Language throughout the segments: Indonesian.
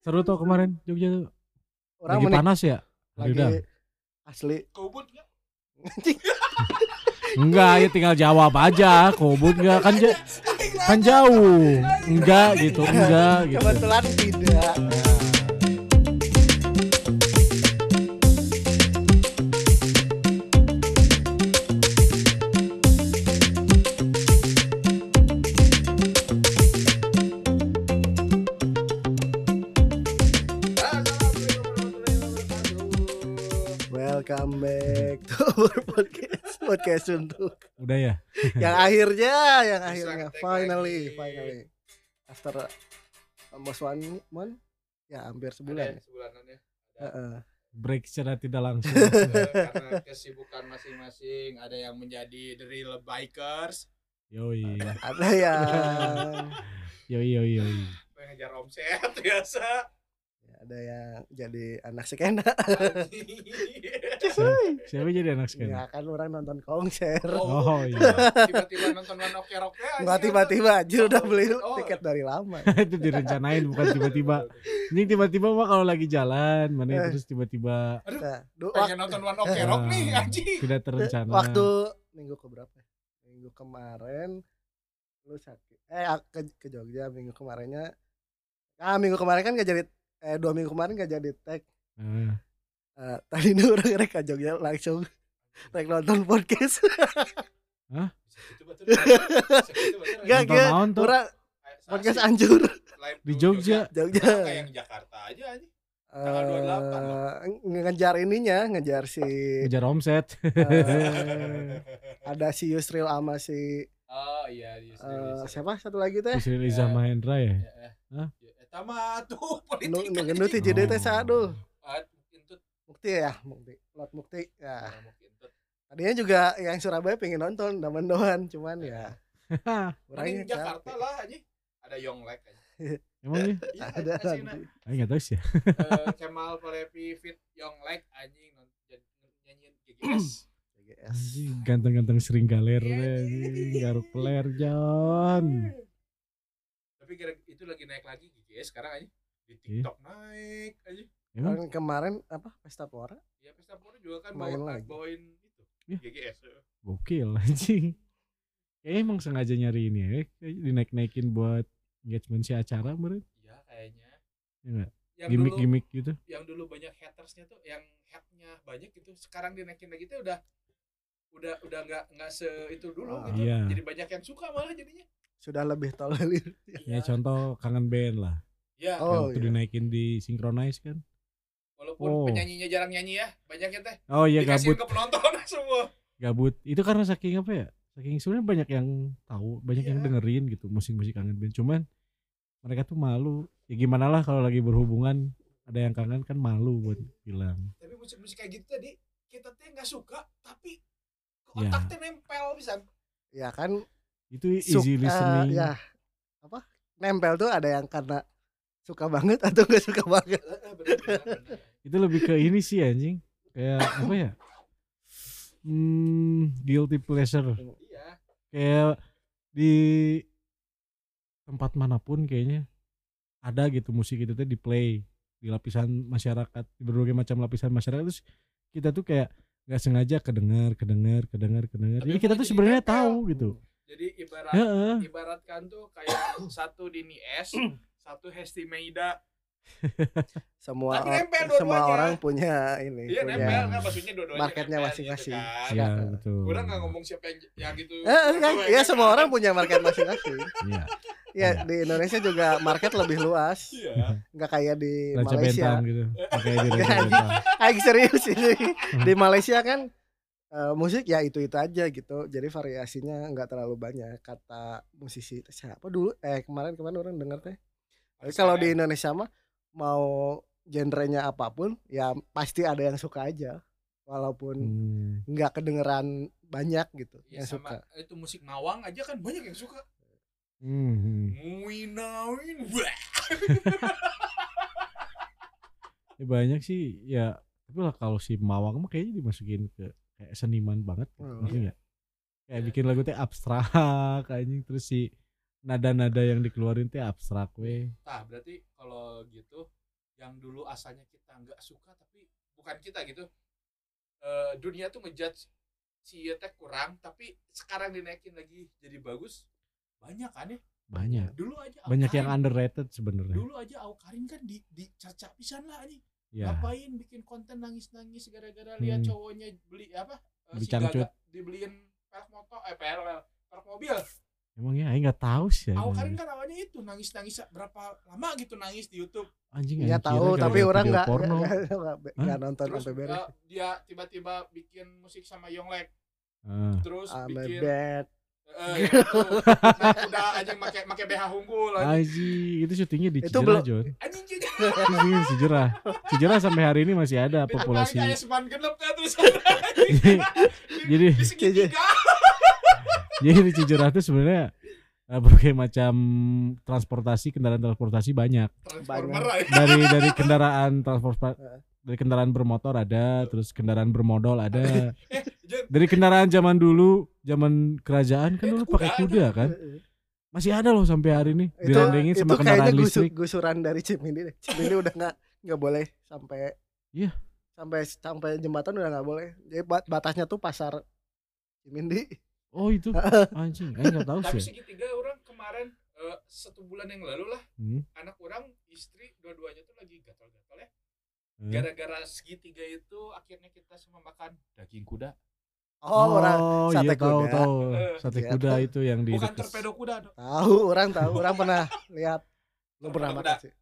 Seru tuh kemarin Jogja tuh. Orang Lagi menik panas ya? Lagi udah. asli. Kobut nggak? Enggak, ya tinggal jawab aja. Kobut enggak kan ja- kan jauh. Enggak gitu, enggak gitu. Kebetulan tidak. Podcast podcast untuk Udah ya? yang akhirnya yang Bisa akhirnya finally lagi. finally after almost one month ya hampir sebulan Ada sebulanan ya. Heeh. Break secara tidak langsung. Karena kesibukan masing-masing ada yang menjadi the real bikers Yoi. ada yang Yoi yoi yoi. ngejar omset biasa ya, ada yang jadi anak skena Siapa, jadi anak sekarang? ya kan orang nonton konser Oh, iya. tiba-tiba nonton One Ok Rock nggak tiba-tiba aja udah beli Oh. tiket dari lama itu direncanain bukan tiba-tiba. Ini tiba-tiba mah kalau lagi jalan, mana Eh. terus tiba-tiba nah, du- pengen nonton One Ok Rock nih Ah, anjing tidak terencana. waktu minggu ke berapa ya? minggu kemarin lu sakit eh ke, ke Jogja minggu kemarinnya ah minggu kemarin kan gak jadi eh dua minggu kemarin gak jadi tag Ah. Eh, tadi ini orang rek ke Jogja langsung rek nonton podcast betul. Gak, Nonton gak. orang podcast anjur Di Jogja. Jogja kayak yang Jakarta aja 28 Eh, ngejar ininya ngejar si Ngejar omset. eh, ada si Yusril sama si oh iya di eh, siapa satu lagi teh Yusril Iza Ya. Mahendra ya? Hah? Eta mah tuh nu politik. nu gendut hiji deui teh Oh. saduh Ah. Mukti ya Mukti Lot Mukti ya Ah, tadinya juga yang Surabaya pengen nonton daman doan cuman ya Mending Jakarta lah anjing. Ada Yonglek aja. Emang nih? Iya, ada asina. nanti Aku nggak tahu sih ya. Eh, Kemal Palevi fit Yonglek anjing jadi nyanyiin GGS. GGS. Anjing, Ganteng-ganteng sering galer deh, anjing. garuk peler John. Tapi kira itu lagi naik lagi GGS sekarang aja. Di Iya. TikTok naik aja. Emang Kan kemarin apa pesta pora Ya pesta pora juga kan Main bawa, lagi. bawain itu. Iya. GGS. gokil anjing. Kayaknya emang sengaja nyari ini ya, kayak dinaik-naikin buat engagement si acara meren. Iya kayaknya. Ya enggak? Gimik-gimik gitu. yang dulu banyak hatersnya tuh yang hate-nya banyak gitu sekarang dinaikin lagi tuh udah udah udah nggak nggak se itu dulu Ah. gitu Iya. jadi banyak yang suka malah jadinya sudah lebih tolerir Ya contoh kangen band lah. ya Oh, waktu iya. dinaikin di synchronize kan. walaupun Oh. penyanyinya jarang nyanyi ya banyaknya teh Oh iya dikasihin gabut, ke penonton semua gabut. Itu karena saking apa ya? Saking sebenarnya banyak yang tahu, banyak yang Iya. dengerin gitu musik-musik kangen band. Cuman mereka tuh malu. Ya gimana lah kalau lagi berhubungan ada yang kangen kan malu buat bilang. tapi musik-musik kayak gitu tadi kita teh nggak suka tapi ke Ya. otak teh nempel bisa ya kan Itu easy eh, listening. ya apa nempel tuh ada yang karena suka banget atau gak suka banget Itu lebih ke ini sih anjing. Kayak apa ya? Hmm, guilty pleasure. iya Kayak di tempat mana pun kayaknya ada gitu musik itu tuh di play di lapisan masyarakat di berbagai macam lapisan masyarakat terus kita tuh kayak nggak sengaja kedengar kedengar kedengar kedengar Tapi jadi kita tuh sebenarnya tahu gitu jadi ibarat Heeh. ibaratkan tuh kayak satu Dini S satu Hesti Meida semua Tapi or- nempel semua orang punya ini iya punya nempel kan maksudnya dua-duanya marketnya nempel masing-masing. gitu kan. ya betul Udah nggak ngomong siapa yang yang gitu. eh, eh, kan, ya semua orang punya market masing-masing Iya. ya Iya. di Indonesia juga market lebih luas Iya. nggak kayak di Raja Malaysia Bentang gitu pakai di Raja. Bentang Aing serius ini di Malaysia kan eh, musik ya itu itu aja gitu jadi variasinya nggak terlalu banyak kata musisi siapa dulu eh kemarin kemarin orang dengar teh tapi kalau di Indonesia mah mau genrenya apa pun ya pasti ada yang suka aja walaupun Hmm. nggak kedengeran banyak gitu Ya, yang sama suka itu musik Mawang aja kan banyak yang suka. Hmm. Ya, banyak sih ya tapi lah kalau si Mawang mah kayaknya dimasukin ke kayak seniman banget Oh, ngerti nggak? Kayak Iya. bikin lagu teh abstrak anjing terus si nada-nada yang dikeluarin teh abstrak weh Nah, berarti kalau gitu yang dulu asalnya kita nggak suka tapi bukan kita gitu Eh, dunia tuh ngejudge si teh kurang tapi sekarang dinaikin lagi jadi bagus banyak kan ya? Banyak. Dulu aja banyak yang Awkarin- underrated sebenarnya. dulu aja Awkarin kan di dicaca pisan lah anjing ya ngapain bikin konten nangis-nangis gara-gara lihat Hmm. cowoknya beli apa eh, Beli si Gaga dibeliin pelek motor eh pelek pelek mobil emang ya Aing nggak tahu sih Aku Aing. Karin kan awalnya itu nangis-nangis berapa lama gitu nangis di YouTube anjing kira tahu tapi orang nggak porno nggak nonton terus sampai beres. eh, dia tiba-tiba bikin musik sama Yonglek Ah. terus I'm bikin. Eh, itu, naik kuda anjing make make BH unggul anjing Anjing, itu syutingnya di Itu Cijerah, Jon. anjing Cijerah. Cijerah sampai hari ini masih ada populasi. kayak seman genep ya terus Jadi jadi di Cijerah itu sebenarnya eh, berbagai macam transportasi kendaraan transportasi banyak aja. dari dari kendaraan transportasi Heeh. Dari kendaraan bermotor ada terus kendaraan bermodal ada eh Jen, dari kendaraan zaman dulu zaman kerajaan kan Eh, dulu pakai kuda kan masih ada loh sampai hari ini itu dirandengin itu sama kayaknya kendaraan listrik gusuran dari Cimindi deh. Cimindi udah nggak nggak boleh sampai Iya. sampai sampai jembatan udah nggak boleh. Jadi bat- batasnya tuh pasar Cimindi. oh itu anjing Aing nggak tahu tapi sih segitiga orang kemarin eh, satu bulan yang lalu lah Hmm. anak orang istri dua-duanya tuh lagi gatal-gatal ya. Gara-gara segitiga itu akhirnya kita semua makan daging kuda Oh, orang Oh sate iya tahu kuda. tahu Eh, sate iya, kuda tahu. itu yang di bukan torpedo kuda dong tahu, orang tahu, orang pernah lihat. Lu pernah makan sih.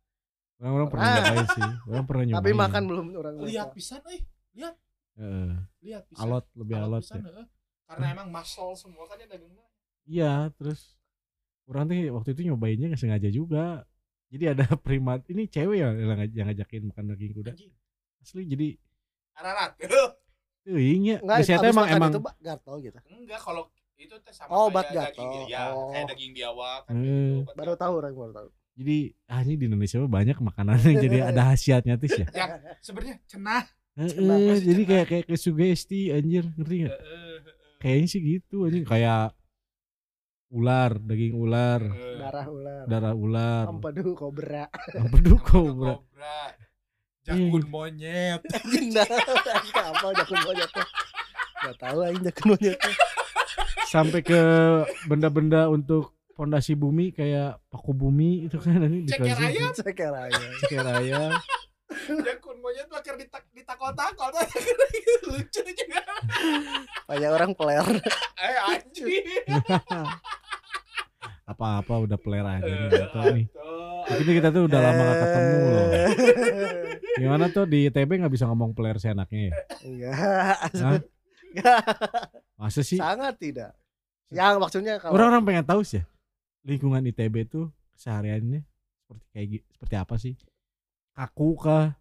orang-orang pernah Pernah. nyobain sih orang pernah nyobain Tapi makan belum orang lihat lihat. pisan eh Heeh. lihat pisan alot lebih alot pisan, ya eh. karena emang muscle semua kan ya dagingnya iya terus orang tuh waktu itu nyobainnya nggak sengaja juga jadi ada primat ini cewek ya yang yang ngajakin makan daging kuda asli jadi ararat tuh iya Enggak, abis emang emang itu gatal gitu. enggak kalau itu teh sama Oh, kayak obat daging gatal. ya Oh. kayak daging biawak kan Hmm. gitu, Baru gatal. tahu orang baru tahu. jadi ah ini di Indonesia banyak makanan yang jadi ada khasiatnya tuh ya yang sebenarnya cenah Heeh, masih jadi cenah. kayak kayak kayak sugesti anjir ngerti nggak Eh, eh, eh. kayaknya sih gitu anjing kayak ular daging ular Eh, Darah ular. darah ular Ampadu kobra. Ampeduk kobra. kobra jakun Iya. monyet apa jakun monyet. Gak tahu anjing jakun monyet sampai ke benda-benda untuk fondasi bumi kayak paku bumi itu kan nanti Ceker dikasih ayam. Ceker aja. ceker ayam jakun monyet pakai ditak ditakol-takol lucu juga Banyak orang peler. eh anjing apa-apa udah pelera aja Eh, tahu nih atuh. Tapi kita tuh udah lama gak ketemu loh Eh. gimana tuh di ITB nggak bisa ngomong peler seenaknya ya Enggak. Enggak. masa sih Sangat tidak. Yang maksudnya kalau orang-orang pengen tahu sih ya lingkungan ITB tuh kesehariannya seperti kayak seperti apa sih kaku kah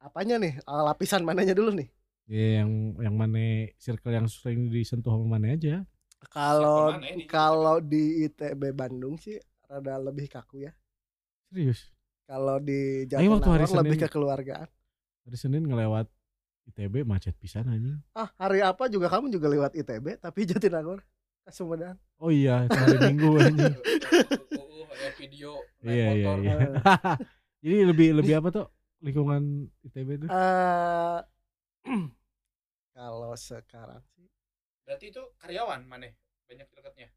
apanya nih? Ah, Lapisan mananya dulu nih? ya yang yang mana circle yang sering disentuh sama mana aja Kalau ya kalau di ITB Bandung sih rada lebih kaku ya. serius Kalau di Ayo waktu hari Jatinangor lebih Senin. ke keluargaan. hari Senin ngelewat ITB macet pisan anjing Ah, hari apa juga kamu juga lewat ITB tapi Jatinangor ke Sumedang. oh iya hari Minggu anjing Oh, oh, ya video naik iya iya motor. iya jadi lebih lebih apa tuh? Lingkungan ITB tuh? Eh kalau sekarang sih berarti itu karyawan mana banyak dekatnya?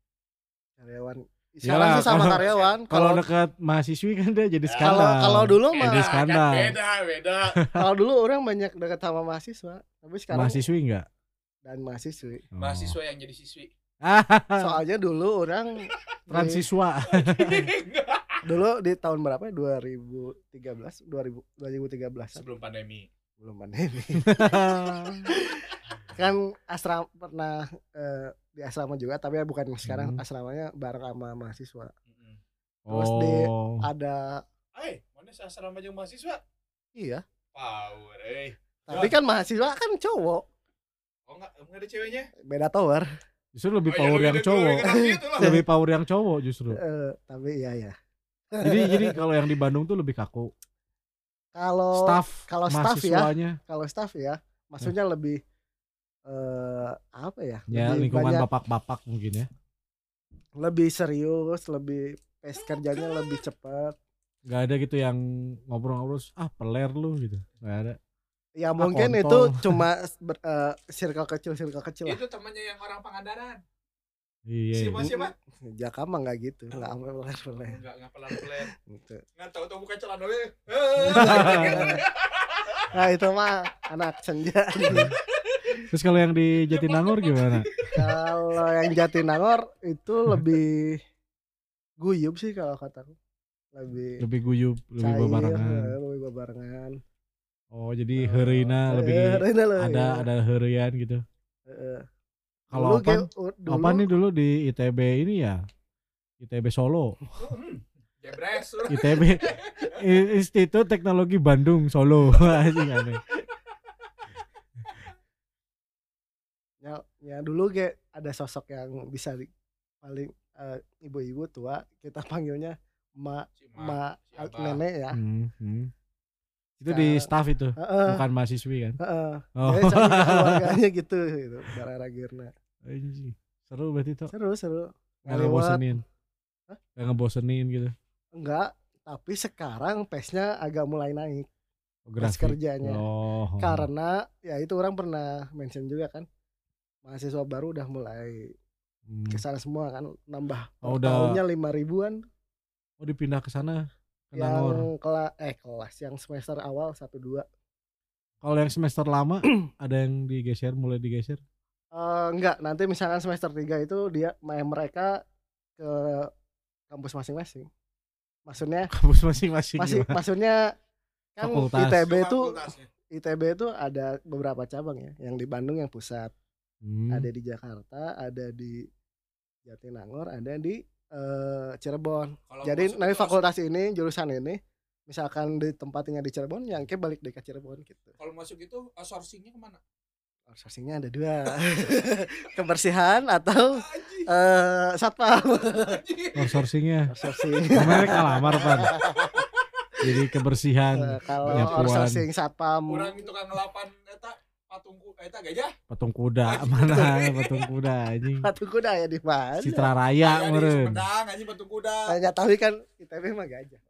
Karyawan. Iyalah, sekarang sih sama kalau- karyawan. kalau Kalau dekat mahasiswi kan dia jadi Ya, kalau skandal. Kalau dulu Beda mah kan skandal. beda. Beda kalau dulu orang banyak dekat sama mahasiswa, tapi sekarang mahasiswi enggak dan mahasiswi. Oh. mahasiswa yang jadi siswi. Soalnya dulu orang transiswa dulu di tahun berapa ya? 2013, 2000 2013 sebelum pandemi belum pandemi. kan asrama pernah eh, di asrama juga tapi ya bukan sekarang Hmm. asramanya bareng sama mahasiswa. Mm-mm. Terus di- oh Ada eh mana asrama jeung mahasiswa iya, power eh tapi kan mahasiswa kan cowok, oh enggak enggak ada ceweknya beda tower. justru lebih Oh, ya, power lebih yang cowok lebih gitu power yang cowok justru Eh, tapi iya ya. Jadi jadi kalau yang di Bandung tuh lebih kaku Kalau staff kalau staff ya, kalau staff ya, maksudnya lebih eh apa ya? ya lebih lingkungan banyak- bapak-bapak mungkin ya lebih serius, lebih pace kerjanya lebih cepat. nggak ada gitu yang ngobrol-ngobrol ah peler lu gitu nggak ada Ya mungkin itu kontol. cuma ber, eh, circle kecil circle kecil lah. Itu temannya yang orang Pangandaran. Iya Siapa siapa? Jaka mah nggak gitu, nggak sampai peler peler. Enggak enggak pelan-pelan. Gitu. Nggak tahu-tahu buka celana we. Nah itu mah anak senja. terus kalau yang di Jatinangor gimana kalau yang Jatinangor itu lebih guyup sih kalau kataku. Lebih lebih guyup lebih cair, bebarengan lebih bebarengan. oh jadi heurina Eh, lebih heurina lah, ada ya. ada heurian gitu Heeh. Kalau apa? apa nih dulu di ITB ini ya? ITB Solo. Jebres. ITB Institut Teknologi Bandung Solo. Anjing aneh ya, ya dulu ge ada sosok yang bisa di, paling eh, ibu-ibu tua kita panggilnya ma ma nenek ya. Hmm, hmm. itu di staff itu Heeh, bukan mahasiswi kan? Heeh. oh. Jadi keluarganya gitu gitu. Barara Girna anjing seru berarti tuh seru seru. Nggak ngebosenin. Hah? nggak ngebosenin gitu. Enggak tapi sekarang pace-nya agak mulai naik. Pace grafik. Kerjanya. Oh karena ya itu orang pernah mention juga kan mahasiswa baru udah mulai Hmm. ke sana semua kan nambah Oh, udah. tahunnya lima ribuan. Oh dipindah ke sana ke Nangor. yang kelas eh kelas yang semester awal satu dua. Kalau yang semester lama ada yang digeser mulai digeser Eh, enggak nanti misalkan semester 3 itu dia main mereka ke kampus masing-masing maksudnya kampus masing-masing masih maksudnya kan Fakultas. ITB Itu fakultasnya. ITB itu ada beberapa cabang ya yang di Bandung yang pusat Hmm. ada di Jakarta ada di Jatinangor ada di eh, Cirebon Kalau jadi masuk nanti fakultas ini jurusan ini misalkan di tempatnya di Cirebon yang ke balik deh ke Cirebon gitu Kalau masuk itu outsourcingnya ke mana? Outsourcingnya ada dua. Kebersihan atau eh satpam. Outsourcingnya. Outsourcing. Kemarin kalamar pan. Jadi kebersihan Eh, kalau penyapuan. outsourcing satpam. Kurang itu kan ngelapan eta patungku eta gajah. patung kuda mana? Patung kuda anjing. Satu kuda ya di mana? Citra Raya meren Sumedang anjing patung kuda. Tanya tapi kan ITB mah gajah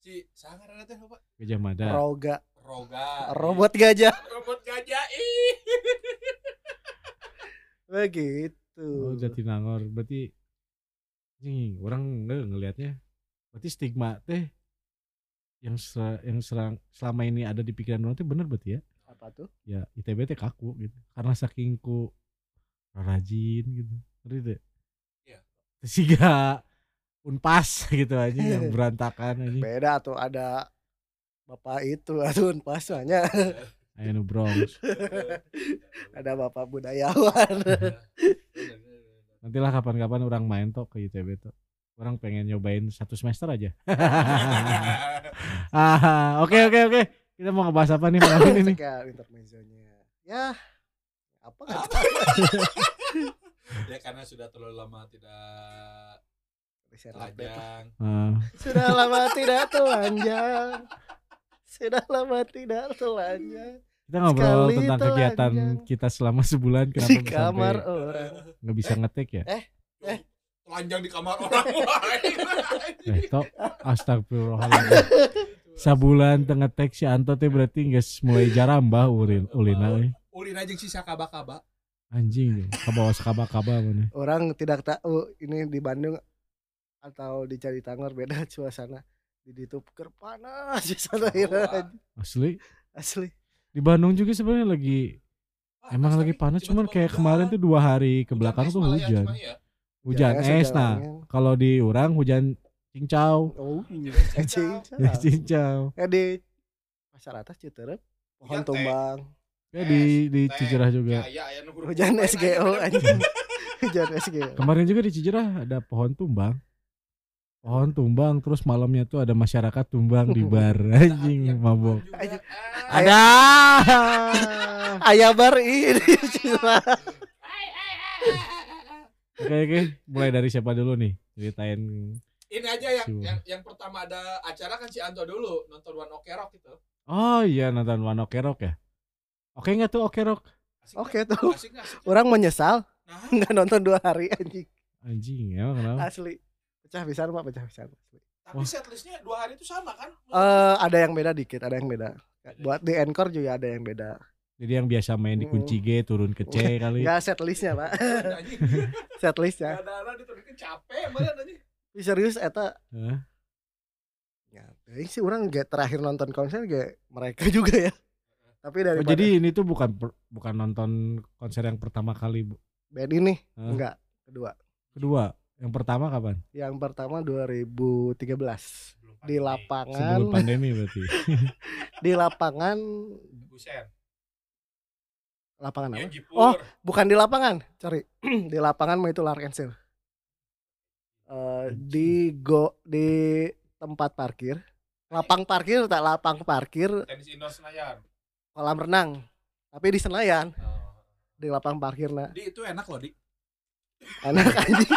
Si sangar ada teh lupa. Gajah Mada. Roga Roga. robot gajah. Robot gajah ih. begitu. Oh Jatinangor. Berarti anjing orang nggak ngelihatnya. Berarti stigma teh yang se- yang serang, selama ini ada di pikiran orang teh bener berarti ya? Apa tuh? Ya ITB teh kaku gitu. Karena saking ku rajin gitu. Ngerti teh? Iya. sehingga unpas gitu aja yang berantakan aja. Beda tuh ada bapak itu atun pas banyak ayo nu Bronx ada bapak budayawan. Nantilah kapan-kapan orang main tuh ke ITB tuh orang pengen nyobain satu semester aja. Ah oke oke oke. Kita mau ngebahas apa nih malam ini nih? Intermezzonya. Ya apa ya karena sudah terlalu lama tidak telanjang. Ah, sudah lama tidak telanjang sudah lama tidak telanjang kita ngobrol Sekali tentang kegiatan telanjang. kita selama sebulan kenapa di sampai kamar orang nggak bisa ngetek ya Telanjang di kamar orang lain. eh tok astagfirullahaladzim sabulan tengah tek si Anto teh berarti nggak mulai jarambah ulin ulina euy. Ulin aja sisa kaba-kaba. anjing ke bawah sekaba-kaba mana orang tidak tahu ini di Bandung atau di Jatinangor beda suasana di itu ker panas di sana asli. Asli. Di Bandung juga sebenarnya lagi Ah, emang lagi panas cuman kayak kemarin tuh dua hari ke belakang tuh hujan. hujan Ya, es nah kalau di orang hujan cincau. Oh Hujan eh, cincau. cincau. cincau. Ya di pasar atas Citerep pohon Hujan tumbang. Ya di di. Cijerah juga. Ya, ya, ya, hujan SGO anjing. Hujan SGO kemarin juga di Cijerah ada pohon tumbang pohon tumbang terus malamnya tuh ada masyarakat tumbang di bar. Anjing mabok. Ada. Ayah bar ini. Oke oke. Mulai dari siapa dulu nih? Ceritain. Ini aja yang, yang yang pertama ada acara kan si Anto dulu nonton One Ok Rock gitu. oh iya nonton One Ok Rock ya? Oke nggak tuh Oke Rock? Oke nggak? tuh. Asik? Asik orang menyesal Nah, nggak nonton dua hari anjing. Anjing emang kenapa? Asli pecah pisan pak pecah pisan asli. Tapi setlistnya dua hari itu sama kan? Eh ada yang beda dikit, ada yang beda. Buat di encore juga ada yang beda. Jadi yang biasa main di kunci G turun ke C kali. Enggak set listnya, Pak. Anjing. set listnya. Gak ada anak diturunin capek banget anjing. Tapi serius eta Hah? ya, ini sih orang gak terakhir nonton konser gak mereka juga ya. Tapi dari Oh, jadi ini tuh bukan bukan nonton konser yang pertama kali, Bu. band ini Hah? enggak kedua. Kedua, yang pertama kapan? Yang pertama 2013 Sebelum di lapangan Sebelum pandemi berarti. di lapangan Buset. lapangan Ya, apa? Oh. Bukan di lapangan, cari di lapangan mah itu Lark and Seal. Eh, di go di tempat parkir, lapang parkir tak lapang parkir tenis indoor Senayan. kolam renang. Tapi di Senayan, Oh. di lapang parkir nah. Di itu enak loh, Di. Enak anjing.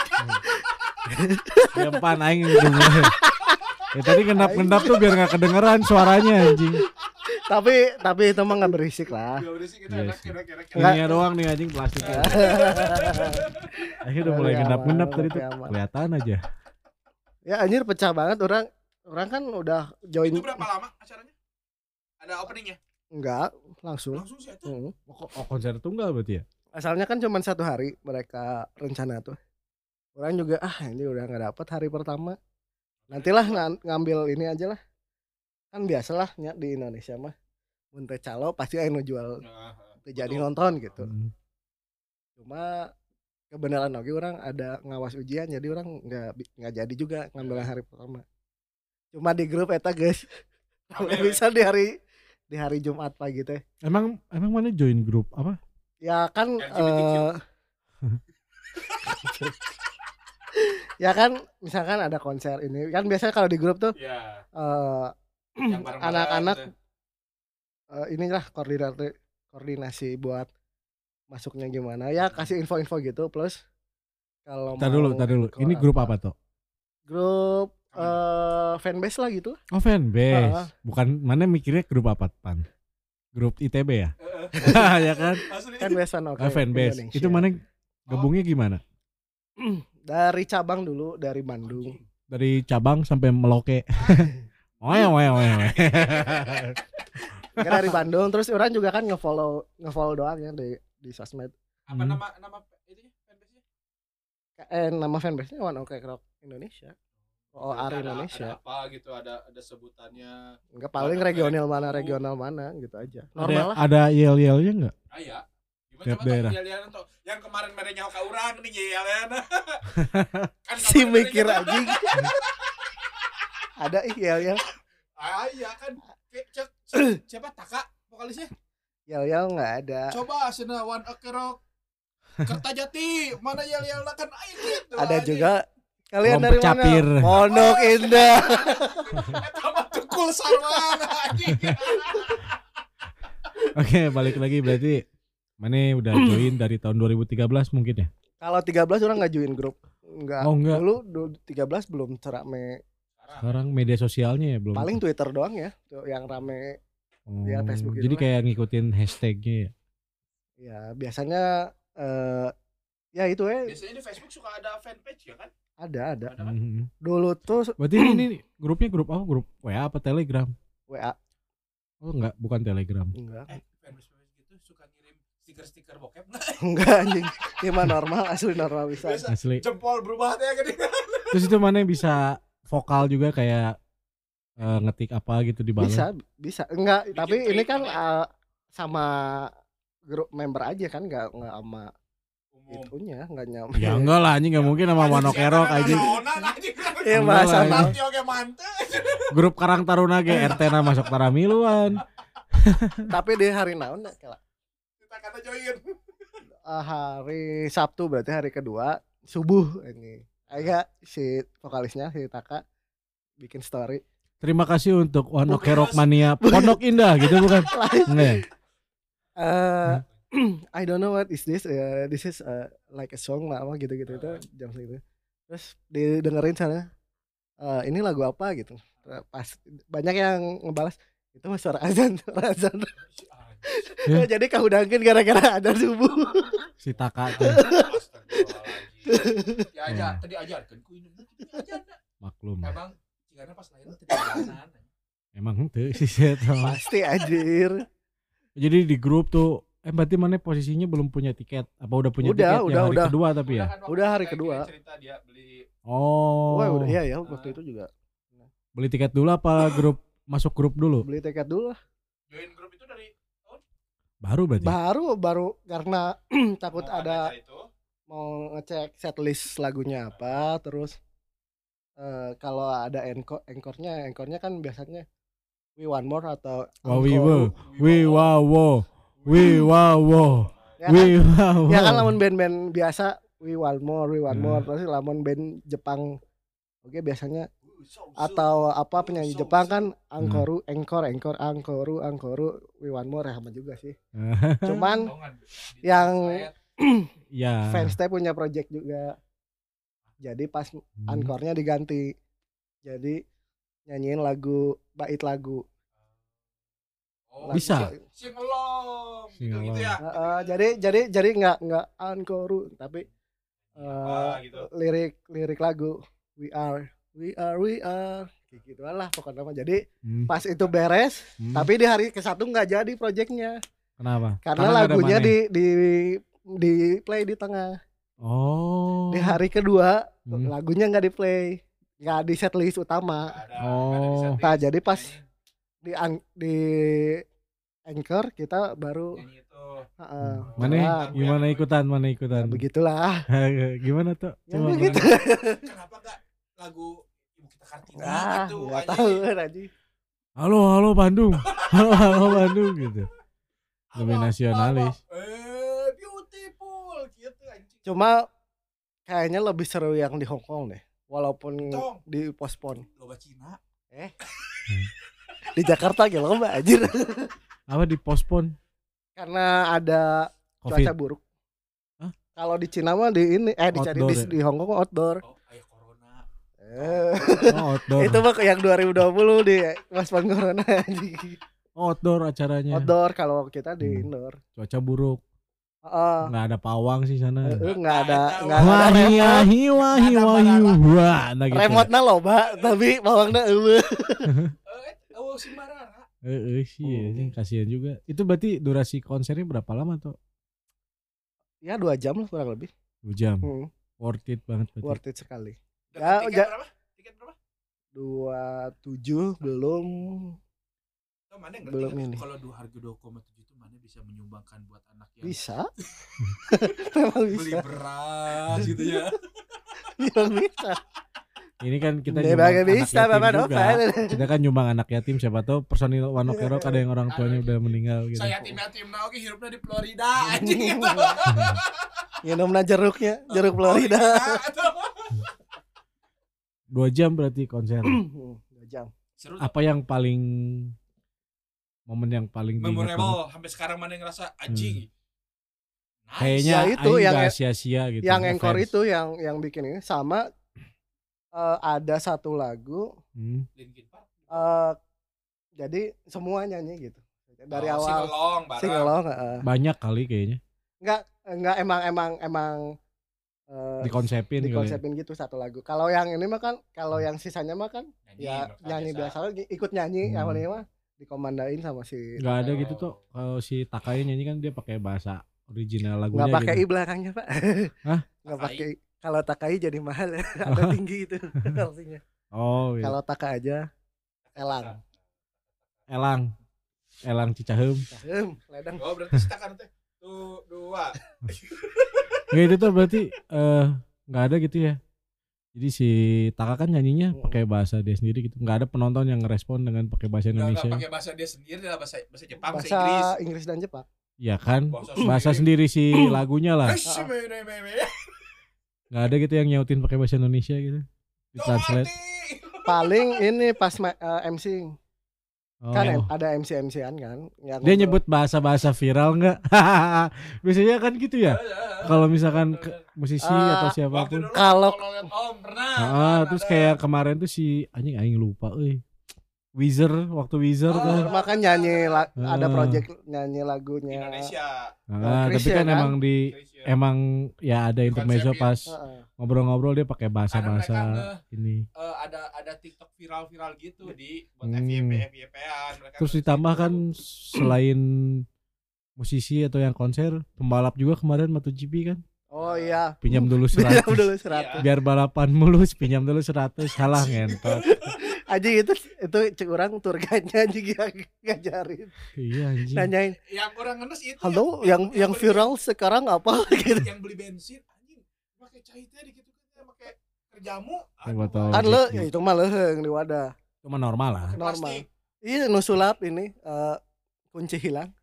Ya pan aing. Ya tadi ngendap-ngendap tuh biar nggak kedengeran suaranya anjing. tapi tapi itu mah nggak berisik lah. Gak berisik itu Iya kira-kira. Enggak. Ininya doang nih anjing plastiknya. Akhirnya udah mulai Lebih ngendap-ngendap aman, tadi tuh aman. kelihatan aja. Ya anjir pecah banget orang orang kan udah join Itu berapa lama acaranya? Ada openingnya? enggak langsung. Langsung sih itu. Hmm. Oh, konser tunggal berarti ya? Asalnya kan cuma satu hari mereka rencana tuh. Orang juga ah ini udah nggak dapet hari pertama. Nantilah nga- ngambil ini aja lah. Kan biasalah nya di Indonesia mah. Muntah calo pasti ayo jual Nah, jadi betul. nonton gitu. Hmm. Cuma kebenaran oke orang ada ngawas ujian jadi orang nggak nggak jadi juga ngambil yang hari pertama. Cuma di grup eta guys. Kalau bisa di hari di hari Jumat pagi teh. Emang emang mana join grup apa? Ya kan eh Ya kan misalkan ada konser ini kan biasanya kalau di grup tuh Ya, eh anak-anak eh, inilah koordinasi koordinasi buat masuknya gimana ya kasih info-info gitu plus kalau Tar dulu, tar dulu. Ini grup apa tuh? grup eh fanbase lah gitu Oh fanbase. Ah. Bukan mana mikirnya grup apa pan? Grup ITB ya? Heeh. ya kan? Fanbase fan oke Ah, fanbase. Itu mana gabungnya gimana? dari cabang dulu dari Bandung Dari cabang sampai Meloke. Oe oe oe. Kan dari Bandung terus orang juga kan ngefollow ngefollow doang ya di di sosmed Apa Hmm. nama nama itunya fanbase-nya? eh nama fanbase nya One Ok Rock Indonesia Oh, Ada- Ari ada- Indonesia. Ada apa gitu, ada ada sebutannya. Enggak paling Ok regional mana regional mana gitu aja. Ada Normal lah. ada yel yelnya nggak? Ah ya. Gimana Tiap coba daerah. tuh yang kemarin mere nyawa ka urang nih ya kan Si mikir anjing. Ada ih yel yel. Ah iya kan. Kayak cek si- siapa Taka vokalisnya? Yel yel enggak ada. Coba sena One Ok Rock. Kertajati, mana yel-yel kan ayo gitu. Ada anjing. juga kalian dari mana? capir. Pondok Indah. Mah tukul. Oke, balik lagi berarti mana udah join dari tahun 2013 mungkin ya? Kalau 13 orang nggak join grup. Enggak. Oh, enggak. Dulu, dulu 13 belum cerame. Sekarang media sosialnya ya belum. Paling Twitter doang ya. Yang rame Oh, ya, Facebook Jadi lah. kayak ngikutin hashtagnya ya. ya biasanya eh ya itu ya Biasanya di Facebook suka ada fanpage ya kan? Ada ada. Ada kan? Mhm. Dulu tuh Berarti ini, ini grupnya grup apa? Grup WA apa Telegram? WA Oh enggak, bukan Telegram. enggak. Eh, gitu suka ngirim stiker-stiker bokep nggak? Enggak anjing. Ini mah normal, asli normal bisa. Biasa Asli. jempol berubah teh gini. Terus itu mana yang bisa vokal juga kayak eh, ngetik apa gitu di bawah. Bisa, bisa. Enggak, Bikin tapi ini kan eh, sama grup member aja kan enggak enggak sama. Itunya, enggak nyam. Ya enggak lah anjing enggak mungkin sama Erok aja. Iya, bahasa. Grup Karang Taruna ge RT na masuk Taramiluan. Tapi di hari naon ya, Kela? Kita kata join. Eh, hari Sabtu berarti hari kedua subuh ini. Agak si vokalisnya si Taka bikin story. Terima kasih untuk Mas. Mania Pondok Indah gitu bukan? Ya? Eh I don't know what is this. Eh, this is eh, like a song lah apa gitu-gitu itu jam segitu. Terus didengerin sana. eh, ini lagu apa gitu. Pas banyak yang ngebalas itu mah suara azan, suara azan. Ya. Jadi kahudangkeun gara-gara ada subuh. Si Taka tuh. Ya aja, tadi ajarkan ku ini. Maklum. Emang Karena pas lahir. Emang henteu sih. Pasti anjir. Jadi di grup tuh eh berarti mana posisinya belum punya tiket apa udah punya Udah, tiket udah, yang hari udah. kedua tapi ya kan Udah hari kita kedua. Cerita dia beli oh Wah, udah iya ya waktu itu juga. beli tiket dulu apa grup masuk grup dulu Beli tiket dulu lah. join grup itu dari baru berarti Baru baru karena takut mau ada itu. mau ngecek setlist lagunya apa terus eh kalau ada encore encore-nya encore-nya kan biasanya We One More atau Wow, we were. we wow wow we wow wow ya kan, we wow ya kan wow. lamun band-band biasa We One More We One Hmm. More terus lamun band Jepang oke biasanya so, so. atau apa penyanyi Jepang kan Angkoru Encore Encore Angkoru Angkoru We One More ya sama juga sih. Cuman yang- ya. fans teh punya project juga. Jadi pas Hmm. encore-nya diganti. Jadi nyanyiin lagu bait lagu. Oh, Bisa? sing along Sing gitu, gitu ya. Heeh, jadi jadi jadi nggak nggak encore tapi eh, Apa gitu. lirik lirik lagu we are we are we are kayak gitu lah pokoknya mah. Jadi Hmm, pas itu beres hmm. tapi di hari ke satu nggak jadi projectnya. Kenapa? Karena, ada lagunya di di di play di tengah. Oh. Di hari kedua Hmm. lagunya nggak di play nggak di setlist utama. Nggak ada, Oh. nggak ada. Nah, jadi pas- di an- di anchor kita baru heeh, mana jalan. gimana ikutan mana ikutan? Ya, begitulah. Gimana tuh Ya, Coba begitu. kenapa nggak lagu ibu kita kartina ah gitu anjing. tahu Raji halo halo Bandung. Halo halo Bandung gitu. Lebih nasionalis. apa- eh beautiful gitu anjing. Cuma kayaknya lebih seru yang di Hong Kong deh walaupun Tong. di pospon loba Cina. Di Jakarta gitu loh mbak anjir apa dipospon? Karena ada covid. cuaca buruk. Hah? kalau di Cina mah di ini eh dicari Outdoor di, ya? di Hong Kong outdoor. Oh corona. Eh, oh, outdoor. Itu mah yang 2020 di pospon corona. Anjing. Oh, outdoor acaranya. Outdoor kalau kita di Hmm. indoor. Cuaca buruk. Heeh. nggak ada pawang sih sana. Eh, nggak ada Nggak ada wahi remote. wahi wahi Ada wahi barang. wah nah gitu remote na loba tapi bawangnya eueuh si Marara eh eh, sih ya, Oh. sih, kasihan juga. Itu berarti durasi konsernya berapa lama tuh ya dua jam lah kurang lebih. Dua jam? Hmm, worth it banget berarti. Worth it sekali. Ya, tiket ja- berapa? Tiket berapa? Dua tujuh belum. Tuh, mana ngerti Belum ini. kalau dua harga 2,7 itu mana bisa menyumbangkan buat anak yang bisa? Memang beli bisa. beras gitu ya. Memang bisa ini kan kita nyumbang anak bisa yatim Bapak juga. Novel. kita kan nyumbang anak yatim siapa tahu personil One Ok Rock ada yang orang tuanya udah meninggal gitu. Saya tim yatim nah oke hidupnya di Florida anjing gitu. Minumna jeruknya jeruk Florida. Dua jam berarti konser. Hmm, dua jam. Seru apa yang paling momen yang paling memorable sampai sekarang mana yang ngerasa anjing nice. kayaknya Ya, itu yang- sia-sia gitu yang encore itu yang yang bikin ini sama eh, ada satu lagu Hmm. Eh jadi semua nyanyi gitu dari Oh, awal singelong singelong heeh. banyak kali kayaknya nggak nggak emang emang emang eh, dikonsepin ya. dikonsepin gitu satu lagu kalau yang ini mah kan kalau yang sisanya mah kan nyanyi, ya nyanyi biasa ikut nyanyi Hmm. yang ini mah dikomandain sama si nggak ada gitu tuh kalau si Takai nyanyi kan dia pakai bahasa original lagunya nggak pakai gitu. i belakangnya pak Hah? nggak pakai kalau takai jadi mahal ada tinggi itu artinya oh iya. kalau taka aja elang. Elang. Elang Cicahem Ehm, ledang. Oh berarti setakan teh? Tuh dua. Nggak itu tuh berarti eh nggak ada gitu ya. Jadi si Taka kan nyanyinya Hmm. pakai bahasa dia sendiri gitu. Nggak ada penonton yang ngerespon dengan pakai bahasa Indonesia. pakai bahasa dia sendiri lah bahasa bahasa Jepang bahasa bahasa Inggris. Inggris dan Jepang. Ya kan? Bahasa bahasa sendiri si lagunya lah nggak ada gitu yang nyautin pakai bahasa Indonesia gitu. Di translate. paling ini pas ma- eh, MC oh. kan em- ada MC MCan kan yang dia ngobrol. nyebut bahasa-bahasa viral nggak? Biasanya kan gitu ya? Kalau misalkan ke- musisi Ah, atau siapa pun. dulu Kalau- Om pernah Ah, kan, terus ada. kayak kemarin tuh si anjing aing lupa euy Weezer waktu Weezer Oh, tuh. Makan nyanyi la- ada Ah. project nyanyi lagunya. Indonesia Nah, tapi Chrisye kan kan? emang di Indonesia. emang ya ada intermezzo pas Heeh. ngobrol-ngobrol dia pakai bahasa-bahasa ini. eh, ada ada TikTok viral-viral gitu di buat Hmm. FYP FYP-an Terus ditambah gitu. kan selain musisi atau yang konser, pembalap juga kemarin MotoGP kan Oh iya. pinjam dulu Pinjam 100. dulu Iya. 100. Biar balapan mulus pinjam dulu 100 salah ngentot. Anjing itu itu cek orang tour guide-nya anjing yang ngajarin. Iya anjing. Nanyain, yang orang ngenes itu "Halo, yang yang beli- viral sekarang apa?" gitu. yang beli bensin anjing pakai cai teh gitu kan pakai kerjamu Yang. Kan le, gitu. ya itu mah leheung di wadah. Cuma normal lah. Normal. Iya, nu sulap ini eh, kunci hilang.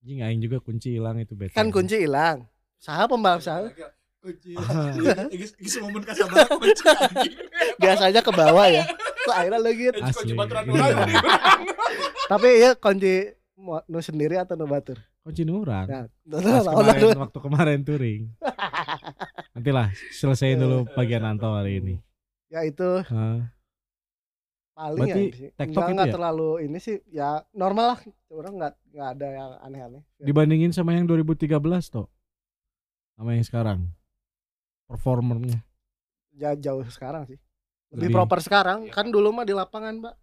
Anjing aing juga kunci hilang itu bete. Kan kunci hilang. Saha pembalap saha? Kunci Ah. Geus geus momen kasabar Biasanya ke bawah ya. Kok akhirnya lagi. Baturan Iya. urang urang. Tapi ya kunci mu- nu sendiri atau nu batur? kunci nurang. Nah, Pas nah, kemarin waktu kemarin touring. Nantilah selesaiin dulu bagian Anto hari ini. ya itu paling Berarti ya sih. TikTok Enggak, ya? terlalu ini sih ya normal lah. Orang enggak enggak ada yang aneh-aneh. Dibandingin sama yang 2013 toh. Sama yang sekarang. Performernya. Ya jauh sekarang sih. Lebih, Lebih. proper sekarang. Iya, kan dulu mah di lapangan, Pak.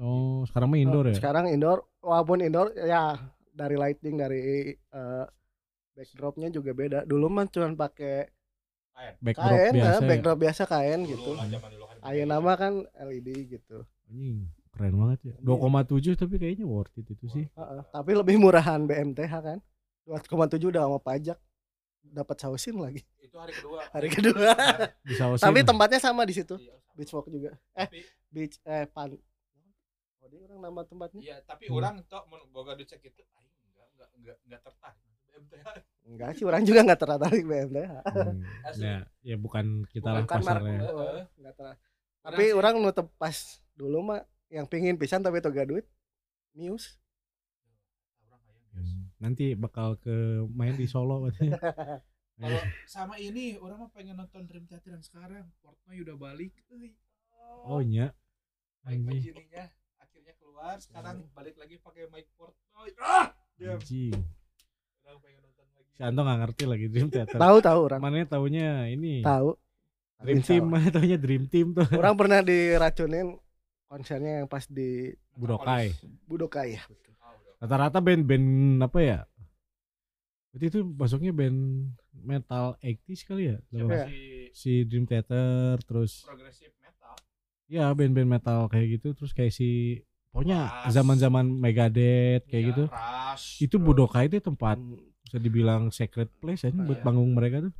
Oh, sekarang mah indoor ya. Sekarang indoor walaupun indoor ya dari lighting dari eh, backdropnya juga beda. Dulu mah cuma pakai Backdrop kain, biasa. eh, ya. backdrop biasa kain Dulu gitu. kan. Ayo nama kan LED gitu. Anjing, keren banget ya. 2,7 tapi kayaknya worth it itu sih. Heeh, tapi lebih murahan BMTH kan. 2,7 udah sama pajak. Dapat sausin lagi. itu hari kedua Hari kedua. Bisa osin. tapi tempatnya sama di situ. Iya, sama. Beach walk juga. Eh, Tapi- beach eh pan. Oh, dia orang nama tempatnya. Iya, tapi Hmm. orang tok mun boga dicek itu aing enggak enggak enggak enggak tertarik BMTH. Enggak sih, orang juga enggak tertarik BMTH. Hmm, Asli. ya, ya bukan kita Bukan lah pasarnya. Heeh. Enggak tertarik. Tapi sih- orang nutup pas dulu mah yang pingin pisan tapi toga duit. Guys. Hmm, Nanti bakal ke main di Solo katanya. Kalau sama ini orang mah pengen nonton Dream Theater yang sekarang. Portnoy udah balik. Euy. Oh iya. Mike. Magininya akhirnya keluar, sekarang balik lagi pakai Mike Portnoy. Ah! Diam. Anjing. Orang pengen nonton lagi. Si Anto gak ngerti lagi Dream Theater. Tahu tahu orang. Mana taunya ini Tahu. Dream Insya Team, mana taunya Dream Team tuh. Orang pernah diracunin konsernya yang pas di Budokai. Budokai ya. Rata-rata band-band apa ya? Berarti itu masuknya band metal 80s kali ya? Siapa Iya. si Si Dream Theater terus progressive metal? ya band-band metal kayak gitu terus kayak si pokoknya zaman-zaman Megadeth kayak Iya, gitu. Rush, Itu terus Budokai itu tempat bisa dibilang secret place aja buat Iya. panggung mereka tuh.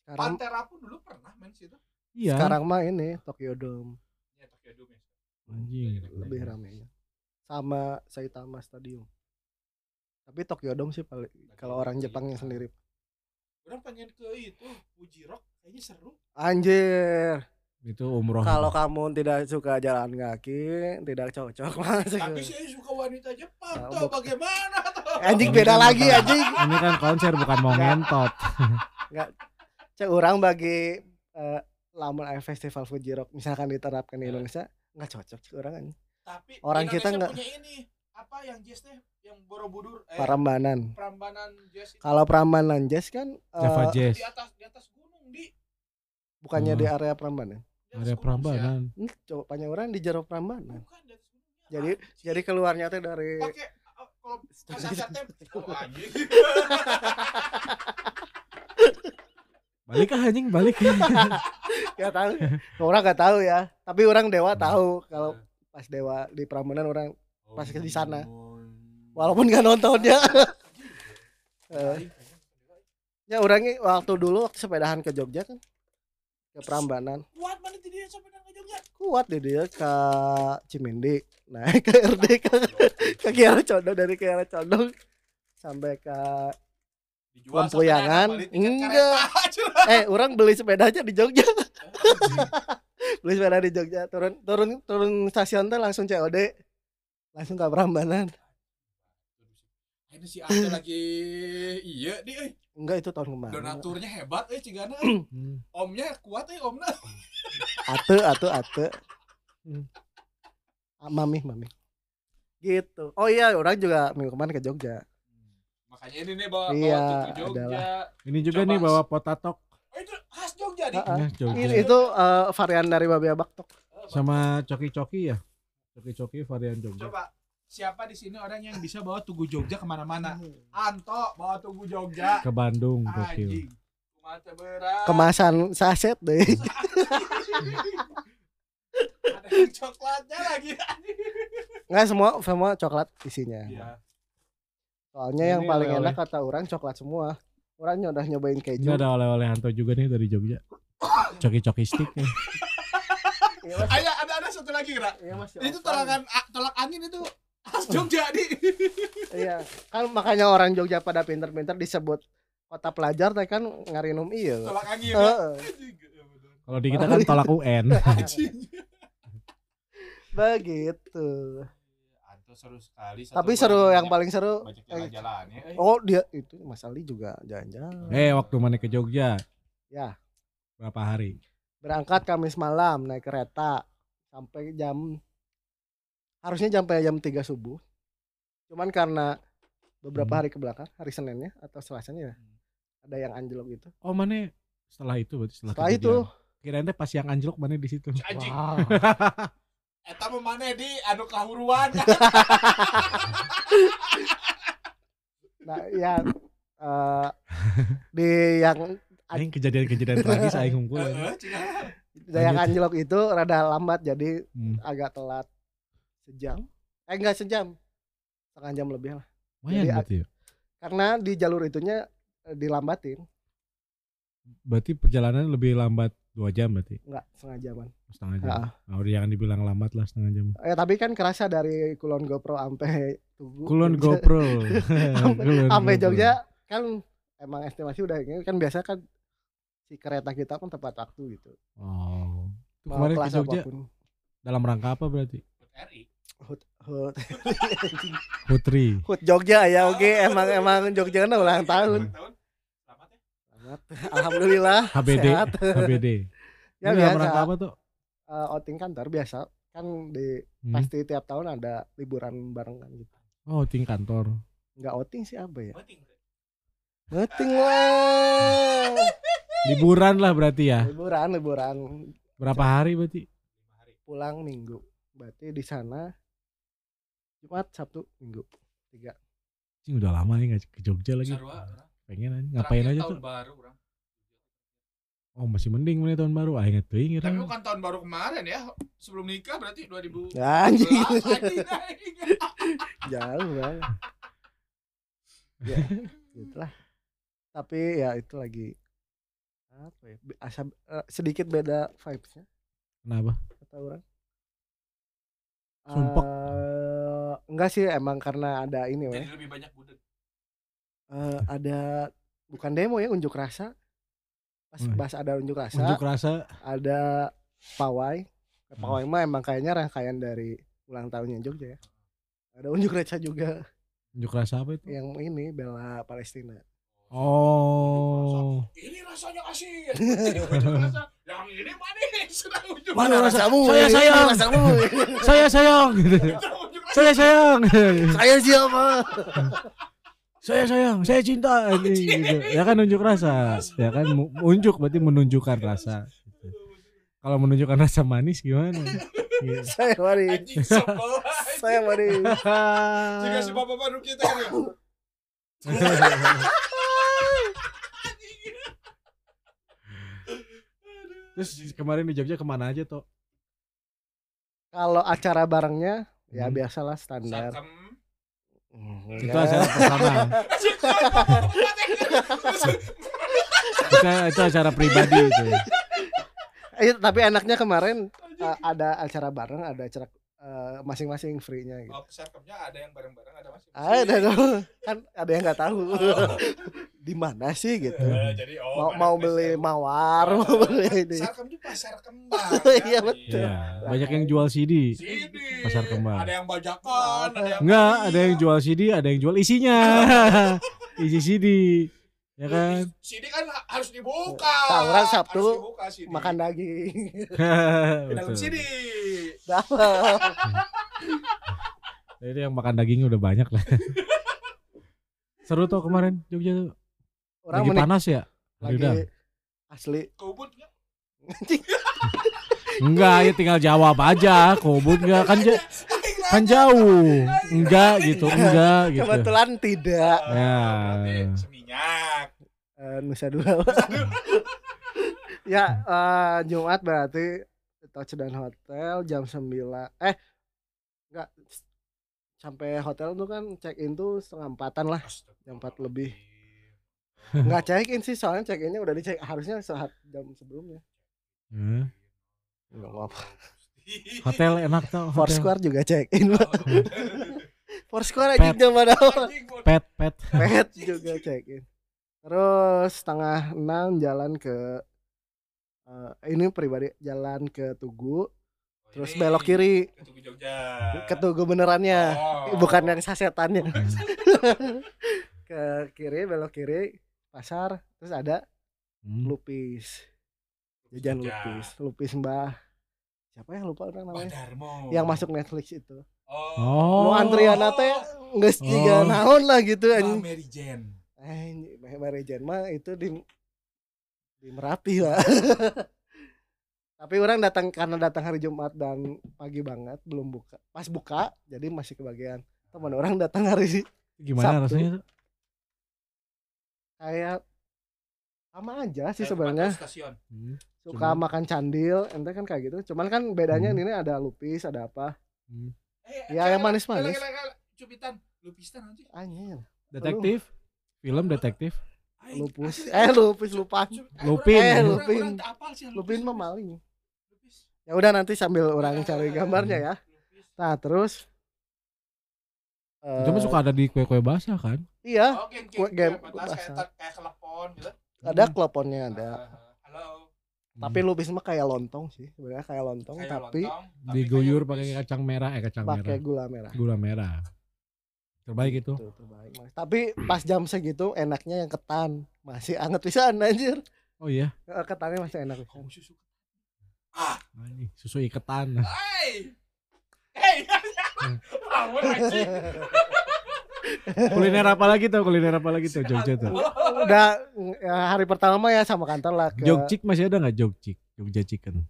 Sekarang Pantera pun dulu pernah main situ. Iya. sekarang mah ini Tokyo Dome Ya Tokyo Dome ya. Anjing. lebih ramenya. Sama Saitama Stadium. Tapi Tokyo Dome sih paling kalau orang Jepangnya sendiri. Orang pengen ke itu Fuji Rock kayaknya seru. Anjir. Itu umroh. Kalau kamu tidak suka jalan kaki, tidak cocok masuk. Tapi saya suka wanita Jepang Nah, tuh buk- bagaimana tuh? Anjing beda kan lagi bukan- anjing. Ini kan konser bukan mau ngentot. Cek orang bagi eh, lamun festival Fuji Rock misalkan diterapkan di Ya. Indonesia nggak cocok cek orang kan. Tapi Orang kita Indonesia nggak- punya ini apa yang jazz teh yang Borobudur eh Parambanan. Prambanan jazz itu Kalau Prambanan Jazz kan eh, Java Jazz. di atas di atas gunung di, bukannya Oh. di area Prambanan. gunung, Prambanan. Hmm, coba banyak orang di jero. Prambanan. Bukan di. Ya, Jadi anjing. jadi keluarnya teh dari uh, kalau kasar teh oh. Balik ah anjing, balik. Gak tahu. Orang gak tahu ya. Tapi orang dewa tahu kalau pas dewa di Prambanan orang Pas di sana. walaupun gak nonton ya. Eh, ya orangnya waktu dulu waktu sepedahan ke Jogja kan. Ke Prambanan. kuat mana tadi dia sampai ke Jogja? Kuat deh dia ke Cimindi naik ke RD ke, ke Kiara Condong dari Kiara Condong sampai ke Dijual sepeda, tiket Enggak. eh orang beli sepedanya di Jogja beli sepeda di Jogja turun turun turun stasiun teh langsung COD langsung ke Prambanan Ini si Ate lagi iya di euy. enggak itu tahun kemarin Donaturnya hebat euy cigana. Hmm. Omnya kuat euy omna. ate ate ate Hmm. Ah, mami mami gitu oh iya orang juga minggu kemarin ke Jogja Makanya ini nih bawa, Iya, bawa Jogja. adalah. Ini juga Coba. nih bawa potatok Oh itu khas Jogja nih. Ah, Nah, Jogja. Ini itu eh, varian dari babi abaktok sama coki-coki ya. Coki-coki varian Jogja. Coba siapa di sini orang yang bisa bawa tugu Jogja ke mana-mana? Anto bawa tugu Jogja. Ke Bandung, gokil. Anjing. Kemasan saset deh Ada coklatnya lagi. nggak semua semua coklat isinya Iya. Soalnya Ini yang paling oleh-oleh. enak kata orang coklat semua orang udah nyobain Ini keju ada oleh-oleh Hanto juga nih dari Jogja. Coki-coki stick ya. Iya, Mas. Ayo ada ada satu lagi Ra. Iya, Mas, Itu tolakan tolak angin itu khas Jogja nih. Iya, kan makanya orang Jogja pada pinter-pinter disebut kota pelajar teh kan ngarinum iya. Tolak angin. ya. Iya bener. Kalau di kita kan tolak UN. Begitu. Seru sekali. satu Tapi seru yang paling seru banyak eh, jalan-jalan ya. Oh, dia itu Mas Ali juga jalan-jalan. eh, waktu mana ke Jogja? Ya. Berapa hari? Berangkat Kamis malam naik kereta sampai jam harusnya sampai jam 3 subuh. Cuman karena beberapa Hmm. hari ke belakang, hari Seninnya atau Selasanya ya, ada yang anjlok gitu. Oh, mana setelah itu berarti setelah, Setelah itu. Kirain teh pas yang anjlok mana di situ. Anjing. wow. Eta mah mana di anu kahuruan. Nah, yang eh, di yang Aing kejadian-kejadian tragis aing ngumpul. aing. Heeh, yang anjlok itu rada lambat jadi Hmm. agak telat sejam. Eh enggak sejam. Setengah jam lebih lah. Jadi, berarti ya. Karena di jalur itunya eh, dilambatin, Berarti perjalanan lebih lambat dua jam berarti enggak setengah jaman. setengah jam. Heeh. Nah, udah jangan dibilang lambat lah setengah jam. Eh tapi kan kerasa dari Kulon GoPro sampai Tugu. Kulon Jogja. GoPro. Sampai- GoPro. Jogja kan emang estimasi udah ini kan biasa kan si kereta kita kan tepat waktu gitu. Oh. Itu Mau kemarin ke Jogja apa pun. dalam rangka apa berarti? RI. Hut, hut, Putri. hut Jogja ya oke emang emang Jogja kan ulang tahun. Alhamdulillah HBD. sehat. HBD. Ya Ini biasa. rangka apa tuh? Eh, outing kantor biasa kan di Hmm? pasti tiap tahun ada liburan bareng kan gitu. Oh, ting kantor. Enggak outing sih apa ya? Penting. Outing lah. Liburan lah berarti ya. liburan liburan Berapa hari berarti? Lima hari. pulang minggu. Berarti di sana Jumat, Sabtu, Minggu. Tiga. Cing udah lama ya nggak ke Jogja lagi. Orang. Pengen aja. Ngapain Terakhir aja tahun tuh? baru orang. Oh, masih mending mana tahun baru. Ah, inget tuh Tapi inget. bukan tahun baru kemarin ya. Sebelum nikah berarti 2000. Ya, anjing. Anjing, anjing. Jauh banget. ya, gitulah. Tapi ya itu lagi apa ya? Asa, eh, sedikit beda vibesnya Kenapa? kata orang. Sumpek. Eh, enggak sih emang karena ada ini weh. Jadi lebih banyak budek. Eh, ada bukan demo ya unjuk rasa. Pas, pas ada unjuk rasa, Unjuk rasa. ada pawai. Hmm. Pawai mah emang kayaknya rangkaian dari ulang tahunnya Jogja ya. Ada unjuk rasa juga Unjuk rasa apa itu? yang ini bela Palestina. Oh. Ini rasanya asin. Ini rasa. Yang ini manis. Sudah ujung. Mana rasa- rasamu? Saya Ini sayang. rasamu. Saya sayang. Saya sayang. Saya siapa? saya sayang. Saya cinta. Ini, gitu. Ya kan unjuk rasa. Ya kan unjuk berarti menunjukkan rasa. Gitu. Kalau menunjukkan rasa manis gimana? Gitu. Saya mari. Saya mari. Jika si bapak baru kita kan ya. Terus kemarin di Jogja ke mana aja toh? Kalau acara barengnya ya Hmm. biasalah standar. Sarkem. Hmm, Itu ya. acara personal. itu, itu acara pribadi itu. Eh, tapi enaknya kemarin eh, ada acara bareng, ada acara eh, masing-masing free-nya gitu. Oh, sarkemnya ada yang bareng-bareng ada masih. Ada dong. Kan ada yang nggak tahu. Di mana sih gitu. Eh, jadi oh, Mau mau pada beli mawar, mau beli ini. Sarkem itu pasar kembang. Iya, kan? betul. Iya, banyak yang jual CD. CD. Pasar kembang. Ada yang bajakan, ada yang Enggak, ada yang jual CD, ada yang jual isinya. Isi CD. Ya kan? CD kan ha- harus dibuka. Tawuran Sabtu, Harus dibuka CD. Makan daging. Ke dalam. CD. Dalam. Jadi yang makan dagingnya udah banyak lah. Seru tuh kemarin Jogja tuh. Orang Lagi menik- panas ya? lagi Udah. asli. Kobut nggak? Enggak, ya tinggal jawab aja. Kobut enggak kan ja- kan jauh. Enggak gitu, enggak gitu. Kebetulan tidak. Ya. Seminyak. Eh, Nusa Dua. ya eh, Jumat berarti touchdown hotel jam 9 eh enggak sampai hotel tuh kan check in tuh setengah empatan lah Jam empat lebih. nggak check in sih soalnya check innya udah dicek harusnya saat jam sebelumnya Hmm. nggak apa Hotel enak tuh. hotel. Foursquare juga check in Oh, Foursquare aja zaman awal Pet, pet. pet juga check in terus setengah enam jalan ke eh, ini pribadi jalan ke Tugu. Terus belok kiri. Ke Tugu Jogja. ke Tugu benerannya. Oh. bukan yang sasetannya. Ke kiri belok kiri pasar. Terus ada Hmm. lupis. Jajan lupis. Lupis mbah. Siapa ya lupa orang namanya? Darmo. yang masuk Netflix itu Oh. Oh. nu antrian teh nggak juga Oh. naon lah gitu anjing Mary Jane. eh Mary Jane mah itu di di Merapi lah tapi orang datang karena datang hari Jumat dan pagi banget belum buka pas buka jadi masih kebagian teman orang datang hari Gimana Sabtu. rasanya tuh? kayak sama aja sih Kayak sebenarnya. Hmm. suka Cuman- makan candil ente kan kayak gitu cuman kan bedanya Hmm. ini ada lupis ada apa Hmm. Eh, Ya, yang kela- manis-manis. Cubitan, lupistan nanti. anjir Detektif. Film detektif. Lupus eh lupus lupa Lupin. Eh, Lupin. yang lupin lupis. mah maling Lupis. ya udah nanti sambil orang cari ya, gambarnya ya Lupis. nah terus eh, suka ada di kue-kue basah kan? iya Oh, game, Kue- game, kayak, basah. kayak telepon gitu. ada Hmm. kloponnya ada Halo. Tapi lupis mah kayak lontong sih sebenarnya kayak lontong Kayak tapi lontong, tapi diguyur pakai kacang merah eh kacang pakai merah. gula merah Gula merah. Terbaik itu. Tuh, terbaik Mas. tapi pas jam segitu enaknya yang ketan masih anget pisan anjir Oh iya. Eh, ketannya masih enak Kamu susu. Anjing, susu iketan. Hai. Hei. Bangun anjing. kuliner apa lagi tuh? Kuliner apa lagi tuh Jogja tuh? udah ya, hari pertama mah ya sama kantor lah ke Jogcik masih ada nggak Jogcik? Jogja Chicken.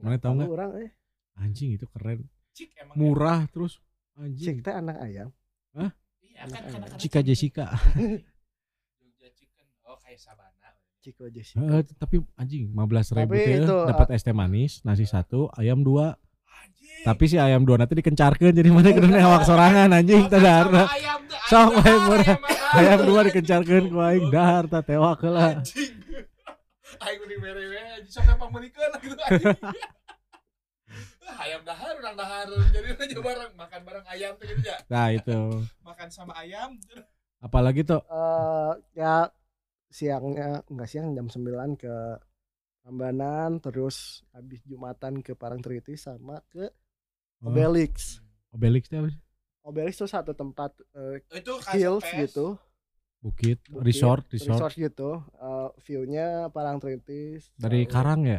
Mana tahu nggak? orang eh Anjing itu keren. Cik emang. Murah terus. cik Anjing. teh anak ayam Iya kan Anak kadang-kadang Cika Jessica. Jogja chicken. Oh kayak sabana. Ciko Jessica tapi anjing 15 ribu Tapi itu, dapat es teh manis, nasi satu, ayam dua. Anjing. Tapi si ayam dua nanti dikencarkan jadi mana kudu newak sorangan anjing teh dahar. Sok ayam murah. ayam dua dikencarkan ku aing dahar tah tewak heula. Anjing. Aing udah mere-mere anjing sok emang meulikeun gitu anjing. Ayam dahar urang dahar jadi aja bareng makan bareng ayam tuh gitu ya Nah itu. makan sama ayam Apalagi tuh eh ya siangnya enggak siang jam 9 ke Rambanan terus habis Jumatan ke Parangtritis sama ke oh, Obelix Obelix teh apa sih? Obelix tuh satu tempat eh, itu hills gitu Bukit, Bukit, resort, resort. resort gitu Eh, view-nya Parangtritis Dari Karang ya?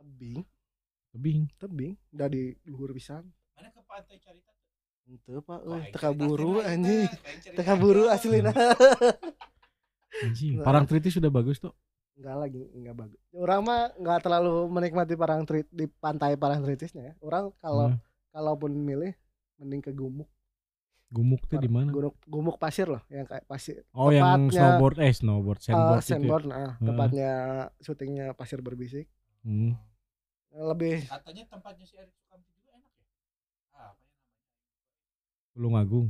tebing Tebing. tebing udah di luhur pisan mana ke pantai carita itu pak euy aing teka buru anjing teka buru teh. aslina Anjing. Nah. Parang Tritis sudah bagus tuh. Enggak lagi enggak bagus orang mah enggak terlalu menikmati Parangtritis di pantai Parangtritisnya ya orang kalau Hmm. kalaupun milih mending ke Gumuk Gumuk tuh di mana? Gumuk, Gumuk pasir loh yang kayak pasir Oh, yang Tempatnya- snowboard eh snowboard, eh, sandboard itu. ya? sandboard nah Heeh. tempatnya syutingnya pasir berbisik Hmm. lebih katanya tempatnya si Erik Sukamti juga enak ya ah, apa ya namanya Tulung Agung.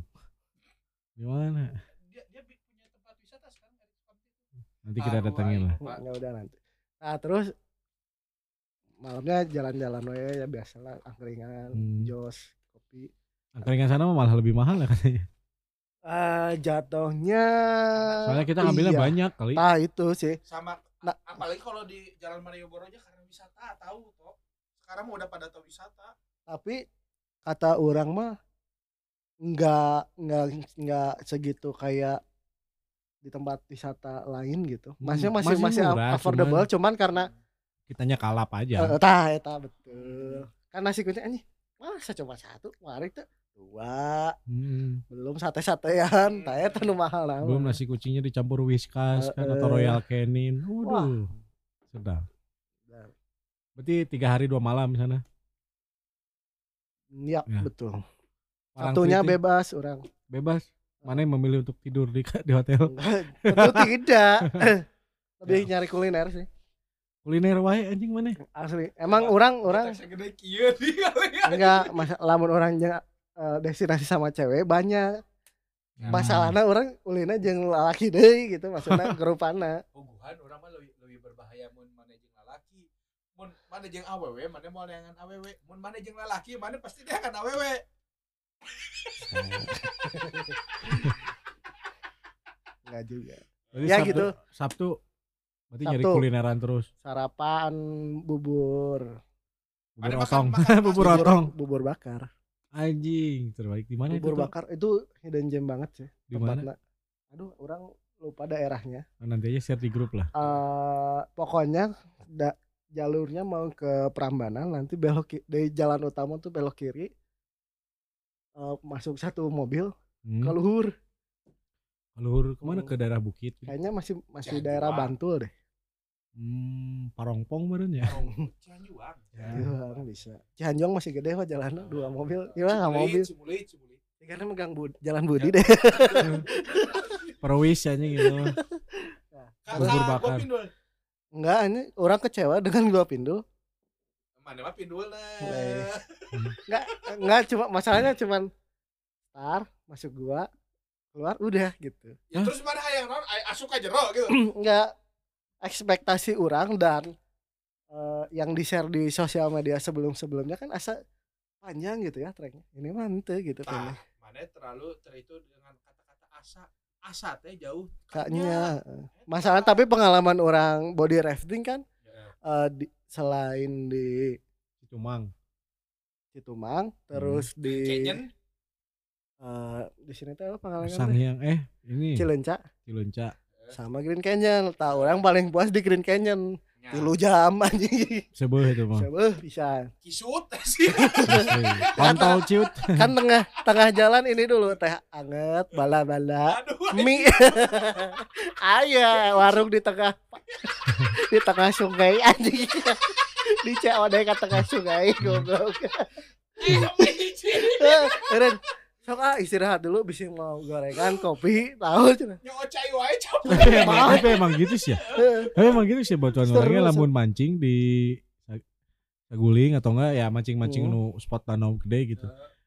Di mana? dia dia bi- punya tempat wisata sekarang Erik Sukamti Nanti kita Baru datengin aing, lah. Pak. ya udah nanti nah terus malamnya jalan-jalan we ya biasalah angkringan Hmm. jos kopi Angkringan sana mah malah lebih mahal ya katanya. eh jatuhnya Soalnya kita ngambilnya iya. banyak kali. nah itu sih sama Nah. apalagi kalau di Jalan Malioboro aja karena wisata tahu toh sekarang mah udah pada tahu wisata tapi kata orang mah nggak nggak nggak segitu kayak di tempat wisata lain gitu maksudnya Hmm, masih masih masih, murah, affordable cuman, karena Kitanya kalap aja. eh, tah eta betul kan nasi kucing anjing masa cuma satu kemarin tuh dua Hmm. belum sate-satean tanya tanu mahal nah Belum nasi kucingnya dicampur whiskas kan atau royal canin. Waduh. Sedap. Berarti tiga hari dua malam di sana. ya, Ya. betul Parang satunya Triting. bebas orang bebas. Mana yang memilih untuk tidur di di hotel? tentu tidak lebih nyari kuliner sih Kuliner wae anjing mana? asli emang orang orang Otak segede kieu di kali ya. enggak masa lamun orang jeung, eh, destinasi sama cewek banyak Hmm. masalahnya orang ulina jeung lalaki deui gitu maksudnya gerupana Puguhan orang mah lebih, lebih berbahaya mun mana jeung lalaki. Mun mana jeung awewe, mana mau neangan awewe. Mun mana jeung lalaki, mana pasti dia akan awewe. enggak juga Berarti Ya Sabtu, gitu. Sabtu berarti nyari Sabtu. kulineran terus. sarapan bubur Bubur otong. Bubur bubur, otong. bubur bakar Anjing, terbaik di mana itu? bubur tuh? bakar itu hidden gem banget sih Di mana? tempatnya aduh orang lupa daerahnya Oh, nanti aja share di grup lah. eh pokoknya da- jalurnya mau ke Prambanan nanti belok dari jalan utama tuh belok kiri Eh, masuk satu mobil Hmm. ke luhur Luhur ke mana Hmm. ke daerah bukit? kayaknya masih masih Cianjuang. daerah Bantul deh Hmm, Parongpong meren ya. Cianjuang. Iya, bisa Cianjong masih gede kok jalannya dua mobil gimana nggak mobil Cimulit, cimulit. karena megang bud jalan budi deh Perwis aja gitu. Bakar. gua pindul. enggak ini orang kecewa dengan gua pindul Mana mah pindul. Eh. enggak enggak cuma masalahnya cuman tar masuk gua keluar udah gitu Ya terus mana hayang naon? Ay- Asup ka jero gitu. enggak ekspektasi orang dan eh, yang di share di sosial media sebelum sebelumnya kan asa panjang gitu ya treknya ini mah ente gitu Nah, mana terlalu ter itu dengan kata-kata asa. Asa teh jauh. kayaknya eh. Masalah tapi pengalaman orang body rafting kan Ya. eh, di, selain di Cumang. Citumang terus di Canyon. eh, di sini tuh apa pengalaman Sangyang eh ini Cilenca Cilunca. sama Green Canyon tahu orang paling puas di Green Canyon. Tilu jam anjing Sebeuh itu mah. Coba bisa Kisut sih. Kontol ciut. kan tengah tengah jalan ini dulu teh anget bala-bala Aduh. mie ayah warung di tengah di tengah sungai anjing di COD ke tengah sungai goblok Eh, Eren sok ah istirahat dulu bisa mau gorengan kopi tahu cenah Nyocai wae capek. tapi, emang, tapi emang gitu sih ya. Tapi emang gitu sih batuan Seru, orangnya lamun mancing di saguling atau enggak ya mancing-mancing Hmm. nu spot danau gede gitu.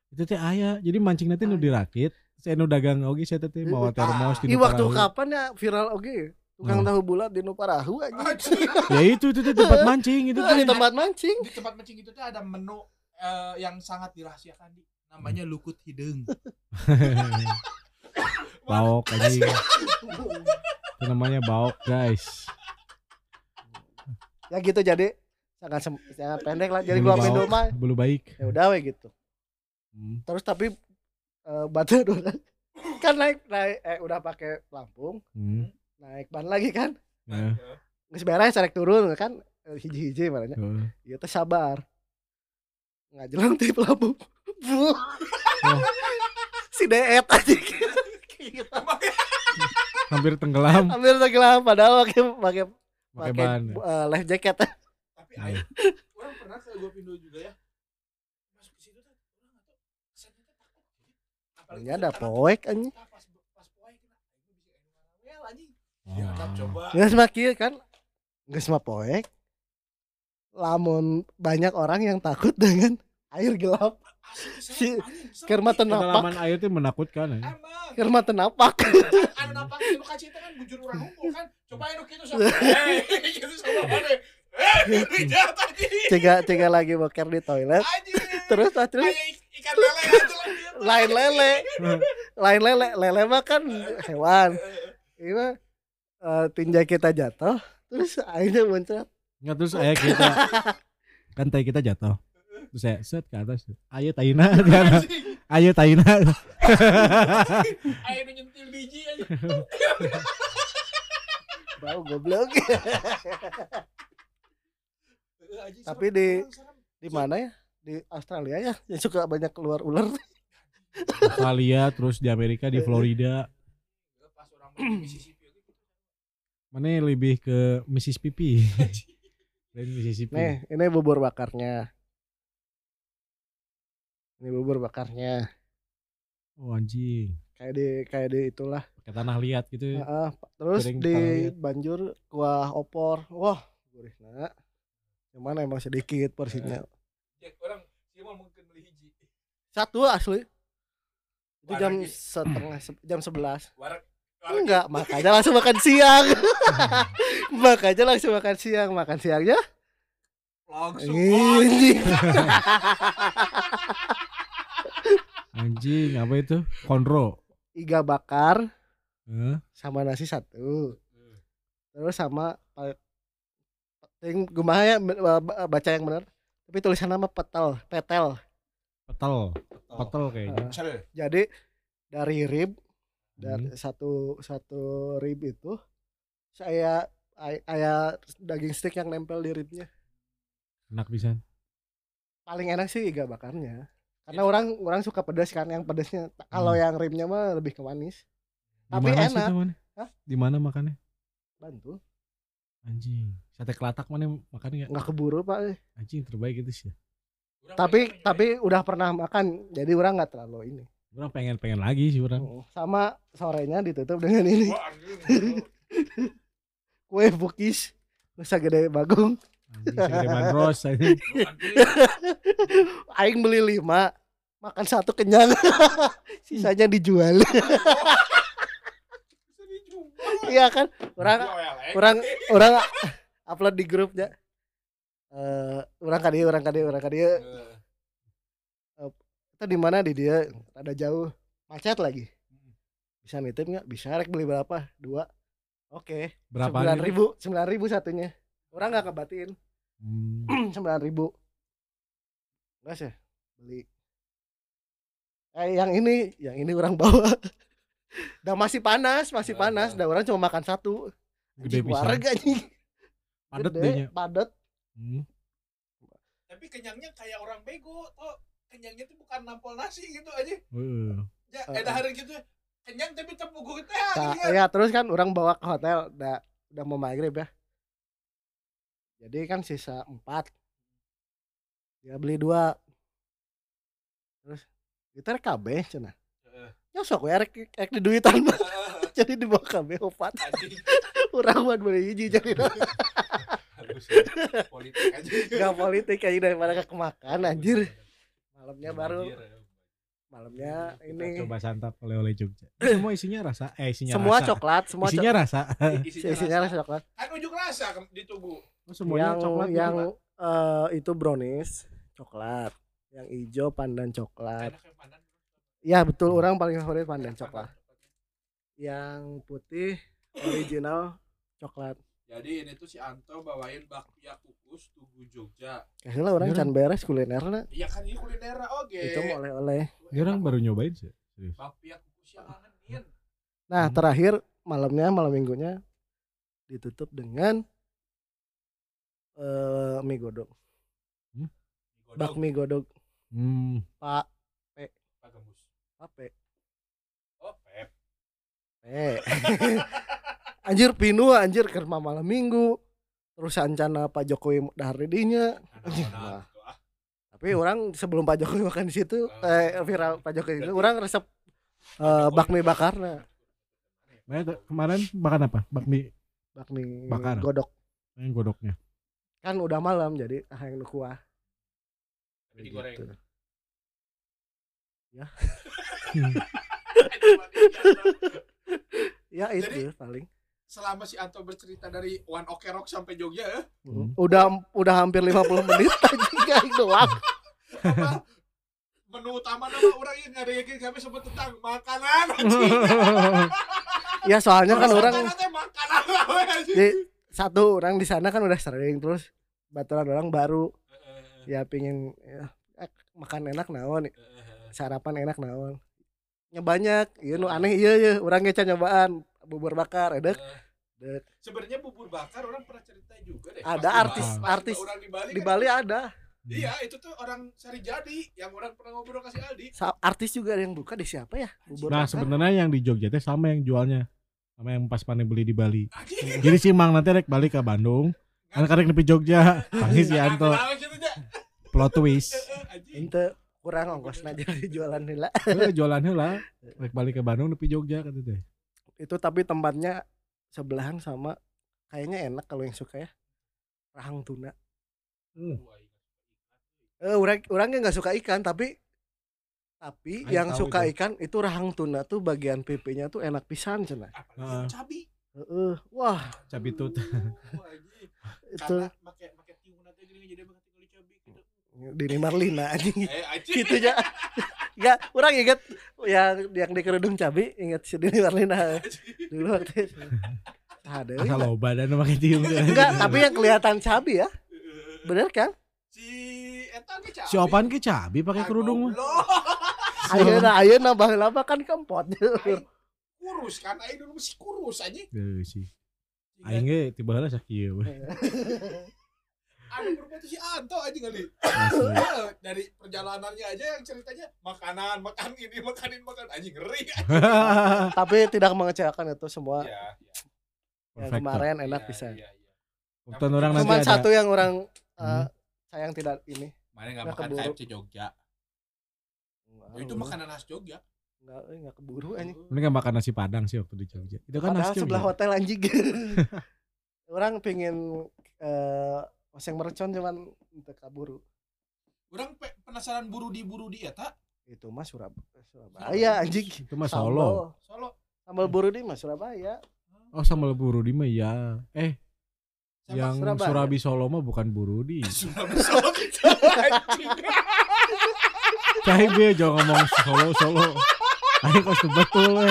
Itu teh aya. Jadi mancing nanti nu dirakit. Saya nu dagang oge saya teh bawa termos di waktu kapan ya viral oke tukang Hmm. tahu bulat di Nuparahu aja Anjing. Ya itu itu tuh tempat mancing itu tuh. tempat mancing Di tempat mancing itu tuh ada menu eh, yang sangat dirahasiakan di namanya lukut hidung. baok anjing. Itu namanya baok, guys. ya gitu jadi sangat sangat pendek lah jadi gua baok, mah bulu baik. ya udah we gitu Hmm. terus tapi eh, batu dulu kan naik naik eh udah pakai pelampung Hmm. naik ban lagi kan Ya. nggak beres sarek turun kan eh, hiji-hiji makanya tuh. ya teh sabar nggak jelang di pelampung Bu. si deet aja. Hampir tenggelam. Ambil tenggelam padahal pakai pakai pakai eh, life jacket. Tapi ayo, orang pernah ke gua pindo juga ya. Masuk ke situ tuh orang nggak tahu. Kesannya tuh takut. Apalagi Ini ada poek anjing. Pas pas poek kena aing bisa ngarawel anjing. Oh. Ya, kan coba. nggak semakin kan? Nggak semua poek. Lamun banyak orang yang takut dengan air gelap Si-. Kerma tenapak. Kedalaman air itu menakutkan ya. Kerma tenapak. Anu nampak itu itu kan bujur orang hukum kan. Coba anu gitu sama eh gitu sama mana eh cega cega lagi boker di toilet. Terus terus ikan lele lagi lain lele. Lain lele. Lele mah kan hewan. Ini mah eh, tinjai kita jatuh terus akhirnya muncrat. Nggak terus ayah kita kan tai kita jatuh. Terus saya set ke atas. Ayo taina. Ayo taina. ayo nyentil biji aja. Bau goblok. Tapi di- di mana ya? Di Australia ya yang suka banyak keluar ular. Australia terus di Amerika di Florida. Mana lebih ke Mississippi? Dan Mississippi. Nih ini bubur bakarnya ini bubur bakarnya. Oh anjing. Kayak di kayak di itulah. Pakai tanah liat gitu ya. Heeh, terus Piring di banjur kuah opor. Wah gurih nah cuman emang sedikit porsinya. Ya, orang sih mau mungkin beli hiji. satu asli. Itu jam setengah se- jam sebelas. Warak enggak makanya langsung makan siang. Makanya langsung makan siang. Makan siangnya? Langsung anjing apa itu? Konro. Iga bakar Hah? sama nasi satu. Terus sama ting kumaha ya ba- ba- baca yang benar. Tapi tulisan nama petel petel. Petel. Petel. Kayaknya. Cere. jadi dari rib dari Hmm. satu satu rib itu saya ay- aya daging stick yang nempel di ribnya. Enak bisa paling enak sih iga bakarnya karena orang orang suka pedas kan yang pedasnya kalau Hmm. yang ribnya mah lebih ke manis. Tapi mana sih enak. itu, mana? Hah? di mana makannya? Bantu. Anjing. Sate kelatak mana makan nggak? Nggak keburu pak. Anjing terbaik itu sih. Orang tapi pengen tapi udah pernah makan jadi orang nggak terlalu ini. Orang pengen pengen lagi sih orang. Oh, sama sorenya ditutup dengan ini. Wah, anjing. kue bukis bisa gede segede bandros aing beli lima makan satu kenyang. Sisanya dijual. Bisa dijual. iya kan? Orang eh. orang orang upload di grupnya. Eh orang kadi orang kadi orang kadi Eh, kita di mana? Di dia ada jauh. Macet lagi. Bisa nitip nggak? Bisa rek beli berapa? Dua. Oke. Berapa sembilan ribu. Sembilan ribu satunya. Orang nggak kebatin. Hmm, sembilan ribu. Enggak sih beli. Eh yang ini yang ini orang bawa. Dan masih panas masih Eh, panas. eh. dan orang cuma makan satu. Gede warga anjing. Padet Gede, hmm. tapi kenyangnya kayak orang bego tuh kenyangnya tuh bukan nampol nasi gitu aja. Heeh. ya ada hari gitu. Kenyang tapi tepuk teh Nah, ya. terus kan orang bawa ke hotel udah udah mau maghrib ya jadi kan sisa empat. Dia beli dua. Terus kita rek kabeh cenah. Heeh. nyosok ya rek rek di duitan. Mah. Eh, jadi dibawa kabeh opat. Anjing. Urang buat beli hiji jadi. Ya. politik aja. Gak politik aja daripada ke kemakan anjir. malamnya baru. ya. malamnya Kita ini. Coba santap oleh-oleh Jogja. Semua isinya rasa eh isinya semua rasa. coklat semua isinya rasa. Isinya, isinya rasa. rasa coklat. Kan ujuk rasa di tubuh oh, semuanya yang coklat gitu, yang Pak? eh, itu brownies coklat. Yang hijau pandan coklat. Pandan ya betul. Orang paling favorit pandan coklat. yang putih original coklat. Jadi ini tuh si Anto bawain bakpia kukus tugu Jogja. Kayaknya orang Beneran? can beres kuliner iya kan ini kuliner oke. Itu mau oleh-oleh. Dia orang baru nyobain sih serius. Bakpia kukus yang ngangenin nah Hmm. terakhir malamnya malam minggunya ditutup dengan eh mie godok. Godog, bakmi godok. Hmm. pak. Pak Gembus. Apa oh pep. Eh. anjir pinu anjir kerma malam minggu. Terus ancana Pak Jokowi dahar didinya Anjing, Nah, mah. gitu, ah. tapi orang sebelum Pak Jokowi makan di situ eh viral Pak Jokowi itu orang resep eh, bakmi bakarna. Mana tuh, kemarin makan apa? Bakmi bakmi Bakar. godok. Yang godoknya kan udah malam jadi ah yang nu kuah. Tapi digoreng. Gitu. Hmm. ya itu Jadi- paling. selama si Anto bercerita dari One Ok Rock sampai Jogja ya Hmm. udah udah hampir 50 menit kayak doang. Apa? Menu utama nama orang yang nggak ada yakin kami sebut tentang makanan ya soalnya kan orang makanan satu orang di sana kan udah sering terus baturan orang baru. Ya pingin ya, eh, makan enak naon sarapan enak naon. Nya banyak. Iya nu aneh iya iya orang ngeca nyobaan bubur bakar edek eh. Dek. Sebenarnya bubur bakar orang pernah cerita juga deh. Ada artis- pas artis orang di Bali, di kan? Bali ada. Iya, itu tuh orang Sari Jadi yang orang pernah ngobrol kasih Aldi. Sa- artis juga ada yang buka di siapa ya? Bubur Nah sebenarnya yang di Jogja teh sama yang jualnya sama yang pas pane beli di Bali. Jadi si Mang nanti rek balik ke Bandung. Kan karek nepi Jogja. Tangis si Anto. Gitu, Ja? Plot twist. Ente kurang ongkos aja di jualan heula Eh, jualan heula. Rek balik ke Bandung nepi Jogja kata teh. itu tapi tempatnya sebelahan sama kayaknya enak kalau yang suka ya rahang tuna Wah, iya. eh orang orangnya nggak suka ikan tapi tapi Aing yang suka itu. ikan itu rahang tuna tuh bagian pipinya tuh enak pisan cenah yang cabi. Heeh. wah. Oh, anjing. itu pakai pakai pakai cabi gitu. Dini Marlina anjing Eh, gitu ya Enggak, orang ingat yang yang di kerudung cabi ingat si Dini Marlina dulu waktu itu ada Asal loba dan make tiung. enggak tapi yang kelihatan cabi ya bener kan Si Eta ke cabi. Si Opan ke cabi pakai kerudung mah. Ayeuna ayeuna baheula kan kempot kurus kan aing dulu masih kurus anjing. Tuh sih. Aing ge tiba heula sakieu we. Ada berfoto si Anto aja kali. Ya, dari perjalanannya aja yang ceritanya makanan, makan ini, makanin makan anjing ngeri. tapi tidak mengecewakan itu semua Iya, iya. yang Perfect. kemarin enak Iya, bisa Iya, iya. Orang nanti cuma ada satu yang orang Hmm. sayang tidak ini enggak Nggak makan. KFC Jogja. Oh, itu makanan khas Jogja. enggak eh, enggak keburu anjing Ini kan makan nasi padang sih waktu di Jogja. Itu kan padahal nasi sebelah Jogja. hotel anjing orang pengen eh oseng mercon cuman untuk kaburu Orang pe- penasaran buru di buru di eta itu mah Surab Surabaya anjing Itu mah Solo. Solo. sambal buru di mah Surabaya Oh sambal Burudi mah ya. Eh Sama yang Surabaya. Surabi Solo mah bukan Burudi. Surabaya Solo. Anjing. Cai be jangan ngomong Solo Solo. Ayo kos betul we.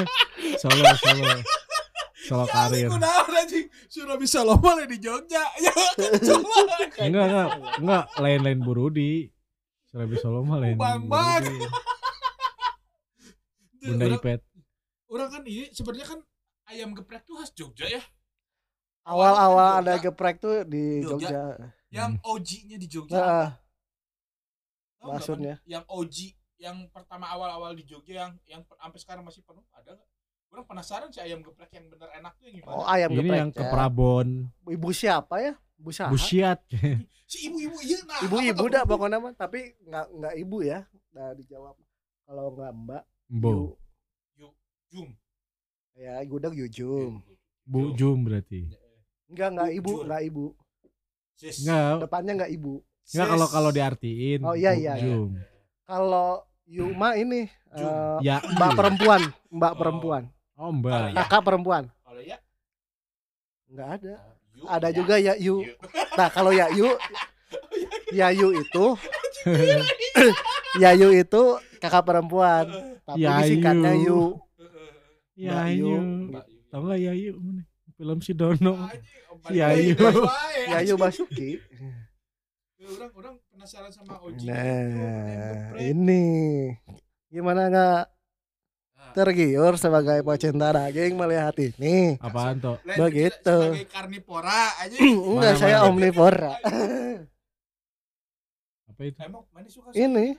Solo Solo. Solo Ya, karir. aku naon anjing. Solo mah di Jogja. Ya. Enggak enggak enggak lain-lain Burudi. Surabi Solo mah lain. Bang, bang. Bunda Orang- Ipet. Orang kan ini sebenarnya kan ayam geprek tuh khas Jogja ya. awal-awal ada geprek tuh di Jogja. Jogja Yang OG-nya di Jogja. Heeh, nggak, maksudnya? Pan? Yang OG yang pertama awal-awal di Jogja yang yang sampai sekarang masih penuh ada nggak? Orang penasaran sih ayam geprek yang bener enak tuh yang oh gimana? ayam Ini geprek yang ke ya. Prabon. ibu siapa ya ibu siapa Busiat. Si ibu-ibu iya nah. ibu-ibu dah pokoknya mah tapi nggak nggak ibu ya nah dijawab kalau nggak mbak Bo. yu- Jum. ya gudeg yujum Bu Jum berarti. nggak nggak ibu Jujur. nggak ibu Sis. Enggak, depannya nggak ibu enggak kalau kalau diartiin. Oh, iya, iya, iya. Kalau Yuma ini Jum. eh, Ya, mbak perempuan mbak Oh. perempuan Oh, Mbak. Ya. kakak perempuan Kalau ya nggak ada Yu, ada ya. juga ya yu Yu. nah kalau ya yu ya yu itu ya yu itu kakak perempuan tapi Yayu. disingkatnya yu Ya, Mbak Yu. Tahu enggak ya Yu? Mana? Film si Dono. Yayu. lagi bae, ya yu anjing. Basuki Ya, Orang orang penasaran sama OG. nah ini gimana nggak tergiur sebagai pecinta daging melihat ini Apaan toh? begitu. Sebagai karnivora aja. enggak Mana, saya mana? omnivora Apa itu? Emang mana suka ini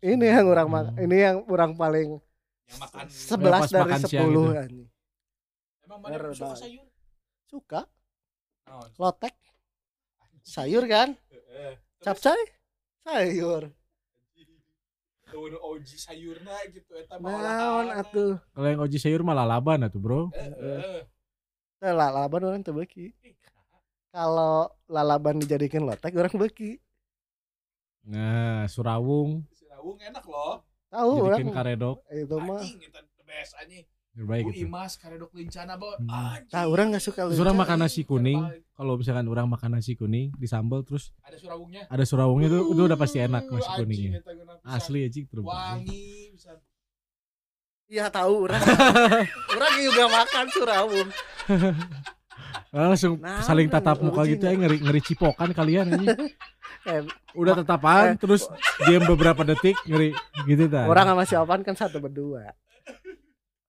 ini yang orang mak- ini yang orang paling yang makan sebelas dari sepuluh gitu. Emang mana suka sayur? suka Naon? lotek sayur kan Heeh. capcay sayur. Tuh OG sayurna gitu eta mah naon atuh? Kalau yang oji sayur malah laban atuh, Bro. Heeh. Teh lalaban orang teu beuki. Kalau lalaban dijadikan lotek orang beuki. Nah, Surawung. Si Rawung enak loh. tahu orang. karedok. Itu mah. Anjing the best anjing. Terbaik Bu gitu. Imas karedok lencana bawa. Hmm. Nah, orang nggak suka Terus orang makan nasi kuning. Kalau misalkan orang makan nasi kuning disambal terus Ada surawungnya. ada surawungnya itu itu udah pasti enak nasi Uh, kuningnya. Asli aja terbaik. Wangi bisa. iya tahu orang orang juga makan surawung Langsung Nah, saling tatap muka gitu ya ngeri ngeri cipokan kalian ini. Eh, Udah tatapan eh. terus diam beberapa detik ngeri gitu ta. orang sama si Opan kan satu berdua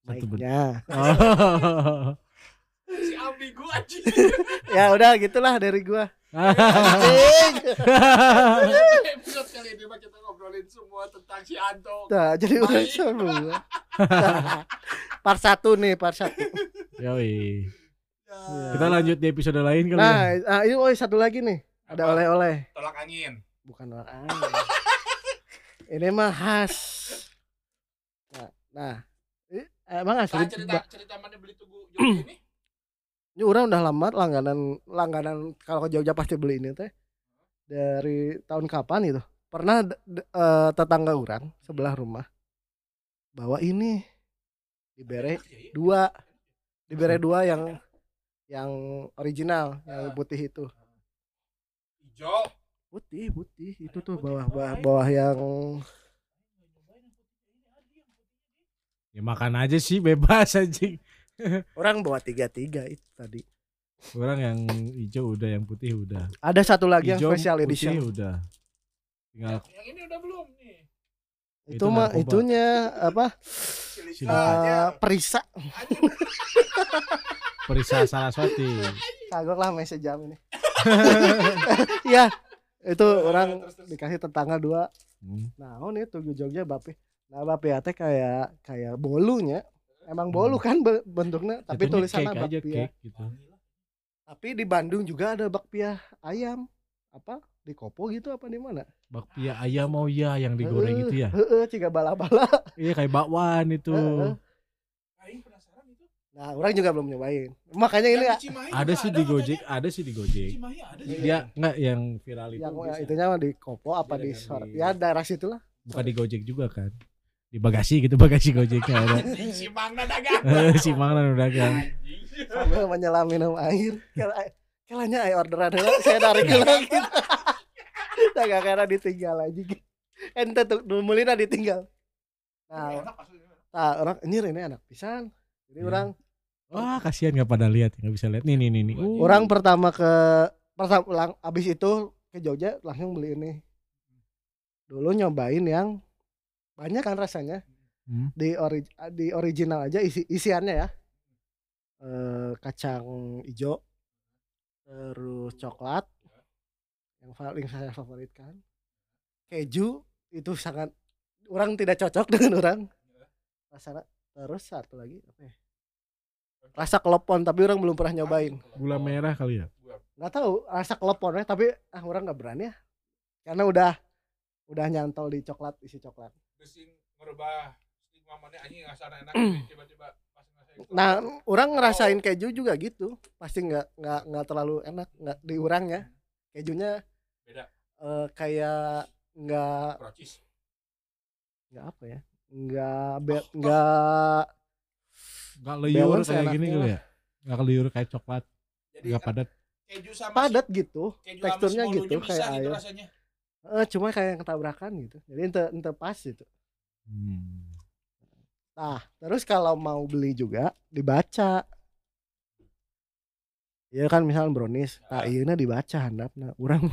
baiknya Oh. Si ambigu anjing. ya udah gitulah dari gua episode kali ini mah kita ngobrolin semua tentang si Anto Nah, jadi udah semua. part satu nih, part satu. Yoi. Ya. Kita lanjut di episode lain kali Nah, ya. ah, ini oh satu lagi nih. Ada oleh-oleh. tolak angin Bukan orang angin. ini mah khas. Nah, nah. Emang nah, asli cerita cerita mana beli tugu ini? Ini orang udah lama langganan langganan kalau ke Jogja pasti beli ini teh. Dari tahun kapan itu? Pernah eh, tetangga orang sebelah rumah bawa ini. Dibere ya, iya. dua. Dibere dua yang yang original yang putih itu. Hijau. Putih putih. Itu tuh bawah bawah, iya. bawah yang Ya makan aja sih bebas anjing. orang bawa tiga tiga itu tadi Orang yang hijau udah, yang putih udah. ada satu lagi yang Hijau, special putih edition udah. Tinggal yang ini udah belum nih itu, Itu mah itunya apa eh, aja. perisa Anjing. perisa Saraswati. kagok lah masih jam ini ya itu orang dikasih tetangga dua Hmm. nah oh nih tuh Jogja bape nah bape teh kayak kayak bolunya emang bolu kan be- bentuknya tapi Jatuhnya tulisannya cake aja bakpia cake gitu. tapi di Bandung juga ada bakpia ayam apa di Kopo gitu apa di mana Bakpia ayam mau ya yang digoreng itu ya. heeh ciga bala-bala Iya kayak bakwan itu. Heeh. Aing penasaran itu nah orang juga belum nyobain makanya ini Yang Cimahi Ada sih di. Gojek, ada sih di Gojek. Ada. Dia enggak yang viral itu. yang itunya di Kopo apa di dengan Sor di- ya daerah situ lah Bukan di Gojek juga kan. Di bagasi gitu bagasi Gojeknya ada. Si Mangna dagang si kan. Anjing. sambil menyelam minum air kalanya air orderan heula, saya gitu nah gak karena ditinggal aja gitu ente tuh numulina ditinggal nah, nah orang ini ini anak pisan jadi Iya. orang Wah, kasihan nggak pada lihat, nggak bisa lihat. Nih nih nih nih. Uh, orang pertama ke pertama lang, abis itu ke Jogja langsung beli ini dulu nyobain yang banyak kan rasanya. Hmm. di ori, di original aja isi isiannya ya. Eh, kacang hijau terus coklat yang paling saya favoritkan. Keju itu sangat orang tidak cocok dengan orang. Rasa terus satu lagi apa ya? Rasa kelepon tapi orang belum pernah nyobain. Gula merah kali ya. nggak tahu rasa keleponnya tapi ah orang nggak berani ya. Karena udah udah nyantol di coklat isi coklat Gesing ngerubah stigma mana anjing ngasana enak tiba-tiba pas ngerasain. Nah, orang ngerasain keju juga gitu. Pasti nggak nggak nggak terlalu enak nggak di urangnya. Kejunya Beda. eh, kayak nggak nggak apa ya? Nggak be- nggak Nggak liur kayak gini kali ya. Nggak liur kayak coklat, Jadi nggak padat. keju sama padat gitu. keju teksturnya gitu, bisa kayak gitu air. rasanya. Eh, cuma kayak yang ketabrakan gitu. Jadi ente ente pas gitu. Hmm. Nah, terus kalau mau beli juga dibaca. Ya kan misal brownies, nah iya dibaca handapna. Orang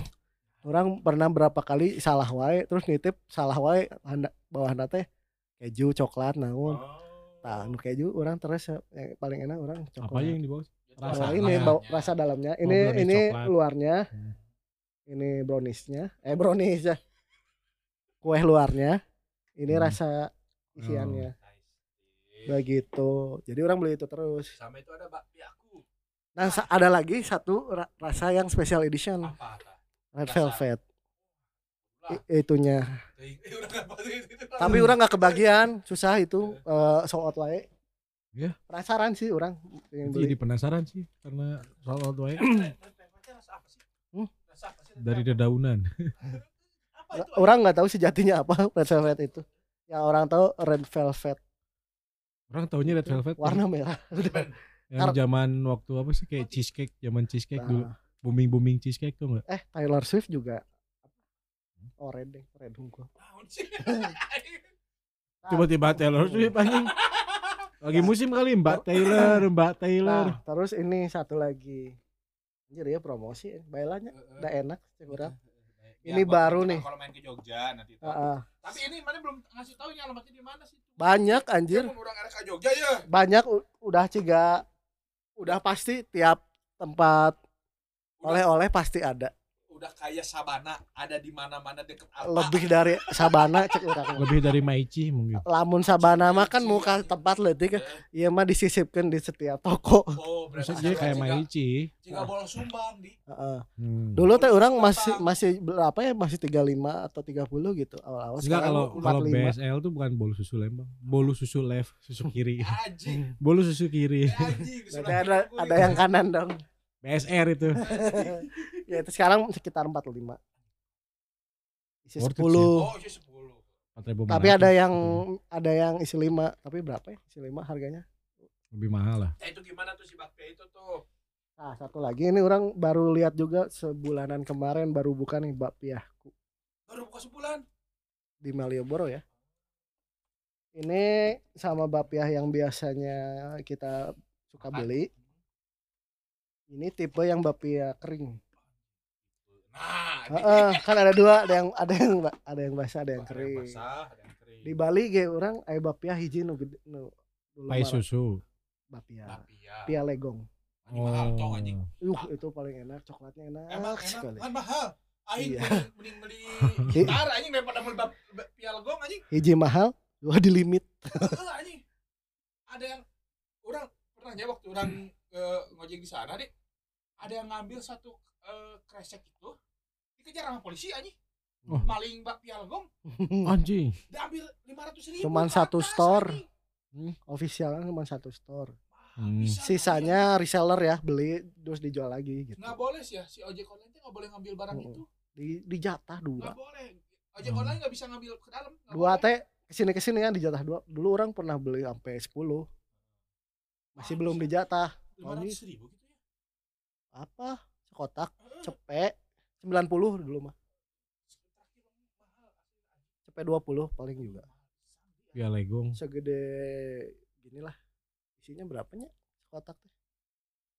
orang pernah berapa kali salah wae terus nitip salah wae handap bawah teh keju coklat namun. Oh. Nah, nu keju orang terus yang paling enak orang Apa coklat. yang di bawah? Nah, rasa ini bau rasa dalamnya. Ini brownies ini coklat. luarnya. Hmm. Ini browniesnya. Eh brownies ya. Kue luarnya. Ini Hmm. rasa isiannya. Nice. Begitu. Jadi orang beli itu terus. Sama itu ada bakpiaku. Nah, sa- ada lagi satu ra- rasa yang special edition, Apa? red velvet. I- itunya. Tapi orang nggak kebagian, susah itu eh sold out wae. Ya. Penasaran sih orang yang Jadi beli. penasaran sih karena soal out wae Red velvetnya rasa apa sih? Hmm? Rasa apa sih? red dari dedaunan. Apa itu? Orang nggak tahu sejatinya apa red velvet itu. Yang orang tahu red velvet Orang taunya red velvet warna merah. Yang zaman waktu apa sih kayak cheesecake, zaman cheesecake dulu. Nah, Booming booming cheesecake tuh enggak? eh Taylor Swift juga. Oh red deh, red unggul. Tiba-tiba Taylor Swift anjing. Lagi musim kali Mbak Taylor, Mbak Taylor. Nah, terus ini satu lagi. Anjir ya promosi, bailanya udah enak cek urang. Ya, Ini baru nih. Kalau main ke Jogja nanti tahu. Heeh. Tapi ini mana belum ngasih tahu nih alamatnya di mana sih? Banyak anjir. Orang ke Jogja ya. banyak udah ciga udah pasti tiap tempat oleh-oleh pasti ada udah kayak sabana ada di mana-mana deket apa lebih dari sabana cek urang mah. Lebih dari Maici mungkin. lamun sabana mah kan muka tempat leutik Eh, iya mah disisipkan di setiap toko oh berarti Maksudnya kayak Maici. jika bolos sumbang di Heeh. Hmm. dulu teh orang masih masih berapa ya masih 35 atau 30 gitu awal-awal Enggak Sekarang kalau kalau 45. BSL tuh bukan bolu susu Lembang, bolu susu left, susu kiri. anjing bolu susu kiri. ada ada yang kanan dong BSR itu. Ya itu sekarang sekitar 45 isi Worth it 10 sih. oh isi sepuluh 4.500. tapi ada yang ada yang isi 5 tapi berapa ya isi 5 harganya lebih mahal lah. nah itu gimana tuh si bakpia itu tuh Nah, satu lagi ini orang baru lihat juga sebulanan kemarin baru buka nih bakpia baru buka sebulan di Malioboro ya. Ini sama bakpia yang biasanya kita suka beli. Ini tipe yang bakpia kering. Nah Heeh, kan ada dua, ada yang ada yang ada yang basah, ada yang Ada kering. basah, ada yang kering. Di Bali ge orang aya bakpia hiji nu gede nu dulu Pai susu. bakpia. Bakpia. Pia legong. Anjing mahal tong anjing. Uh, itu paling enak, coklatnya enak, Emang enak sekali. kan mahal. Aing Iya. mending, beli gitar anjing daripada beli bap- bap- piala gong anjing. Hiji mahal, dua di limit. Heeh, anjing. Ada yang orang pernah ya waktu orang eh, ngojek di sana deh. Ada yang ngambil satu eh, kresek itu dikejar sama polisi anjing. Oh. Maling bak piala gong Anjing. diambil 500 ribu. Cuman ke satu store. anjing. Hmm, official kan cuma satu store. Hmm. Bisa, Sisanya reseller ya, beli terus dijual lagi gitu. nggak boleh sih ya si ojek online tuh nggak boleh ngambil barang Mm-mm. itu Di dijatah dua. nggak boleh ojek Hmm. online nggak bisa ngambil ke dalam nggak Dua boleh. teh ke sini ke sini kan dijatah dua. Dulu orang pernah beli sampai 10 masih Ah, belum dijatah. lima ratus ribu gitu ya Apa? Heeh. cepet 90 dulu mah. Terakhir mahal asli, Cepet 20 paling juga. Ya legong. Segede ginilah. Isinya berapanya? Sekotak teh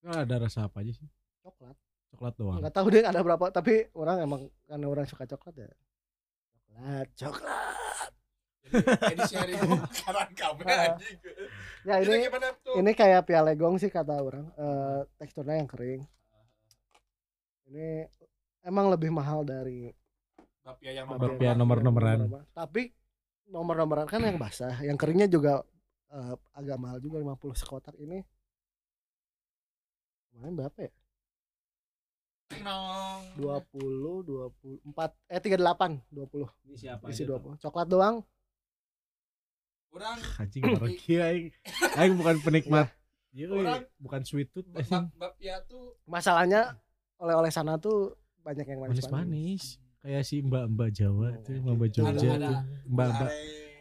Nggak ada rasa apa aja sih? coklat. Coklat doang. Enggak tahu deh ada berapa, tapi orang emang karena orang suka coklat ya. Coklat, coklat. Jadi kamu Ah. anjing Ya ini tuh ini kayak piala gong sih kata orang. Eh, teksturnya yang kering. Ini emang lebih mahal dari bapia yang Bapia Bapia nomor-nomoran. Tapi nomor-nomoran kan yang basah, yang keringnya juga eh, agak mahal juga 50 sekotak ini. Kemarin berapa ya? Nong. 20, 24, eh 38, 20. Ini siapa? Isi 20. Coklat doang. Orang Anjing pergi aing. Aing bukan penikmat. Iya. Orang- bukan sweet tooth. bapia tuh Masalahnya oleh-oleh sana tuh banyak yang manis-manis. Manis-manis. Kayak si mbak-mbak Jawa Oh, tuh, mbak-mbak gitu. Jogja Ada- tuh. Mbak-mbak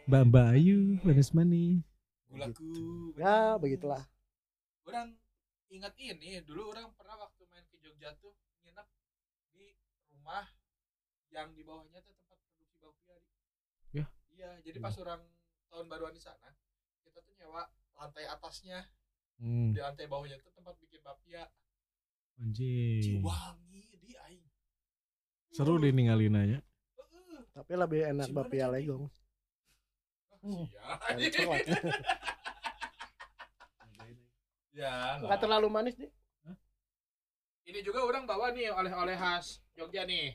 mbak-mbak Ayu manis-manis. gulaku Ya, begitulah. orang ingat ini dulu orang pernah waktu main ke Jogja tuh nginep di rumah yang di bawahnya tuh tempat produksi bapia di. Ya. iya jadi pas orang tahun baruan di sana kita tuh nyewa lantai atasnya Hmm, di lantai bawahnya tuh tempat bikin bapia anjing. Ciwangi di aing Seru deh ninggalin aja. Tapi lebih enak bapia jadi? legong. Hmm. Iya. Dari coklat. ya Enggak terlalu manis deh. ini juga orang bawa nih oleh-oleh khas Jogja nih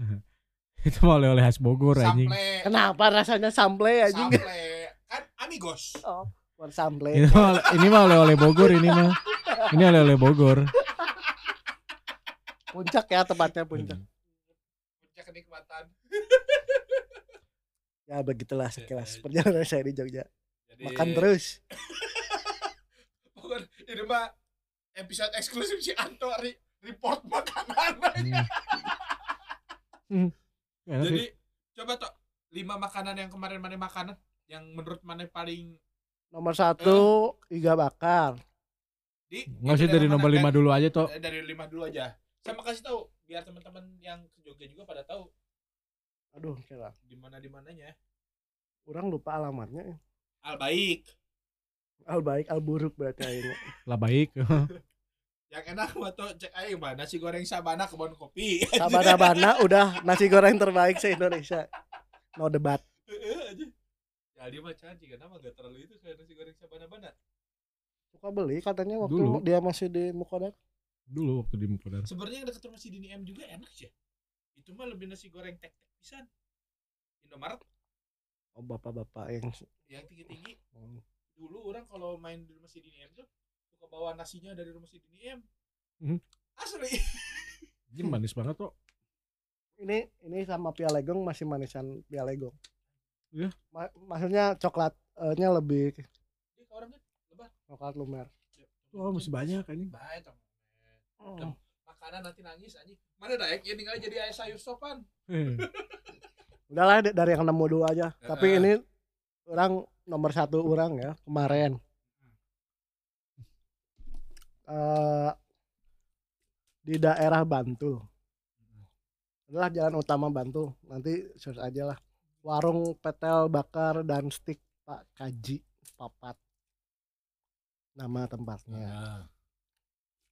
Itu mah oleh-oleh khas Bogor anjing. Kenapa rasanya sample anjing? sample kan amigos Oh, bukan sample. Ini mah ini mah oleh-oleh Bogor ini mah. Ini oleh-oleh Bogor. Puncak ya tempatnya puncak. puncak kenikmatan Ya begitulah sekilas perjalanan saya di Jogja. Jadi, Makan terus. ini mah episode eksklusif si Anto re- report makanan Hmm. Hmm. Sih. jadi coba toh lima makanan yang kemarin mana makanan yang menurut mana paling Nomor satu iga bakar. di Nggak sih dari nomor lima dulu aja toh. dari lima dulu aja sama kasih tahu biar teman-teman yang ke Jogja juga pada tahu Aduh, kira. di mana di mananya Orang lupa alamatnya. al baik Al baik, al buruk berarti akhirnya. Lah baik. yang enak mah tuh cek aja mah nasi goreng sabana kebun kopi Sabana-bana udah nasi goreng terbaik se Indonesia. No debat. Heeh, aja jadi mah cantik kenapa gak terlalu itu kayak nasi goreng sabana bana Suka beli katanya waktu Dulu. dia masih di Mukodar. Dulu waktu di Mukadar. Sebenarnya yang dekat rumah si Dini M juga enak sih. Itu mah lebih nasi goreng tek-tek pisan. Indomaret Oh bapak-bapak yang yang tinggi-tinggi. Hmm. Dulu orang kalau main di rumah si Dini M tuh suka bawa nasinya dari rumah si Dini M. Mhm. Asli. Ini manis banget kok. ini ini sama Pia Legong masih manisan Pia Legong. Iya. Ma- maksudnya coklatnya lebih Dia ke orang kan lebar. coklat lumer. Oh, masih banyak anjing. Banyak. Oh. Makanan nanti nangis anjing. Mana daek ya tinggal jadi ayah sayur sopan. Eh, Udahlah dari yang nemu dulu aja. Tapi Heeh. ini orang nomor satu orang ya kemarin. Eh di daerah Bantul. Adalah jalan utama Bantul. Nanti search aja lah. Warung petel bakar dan stik Pak Kaji Papat. Nama tempatnya.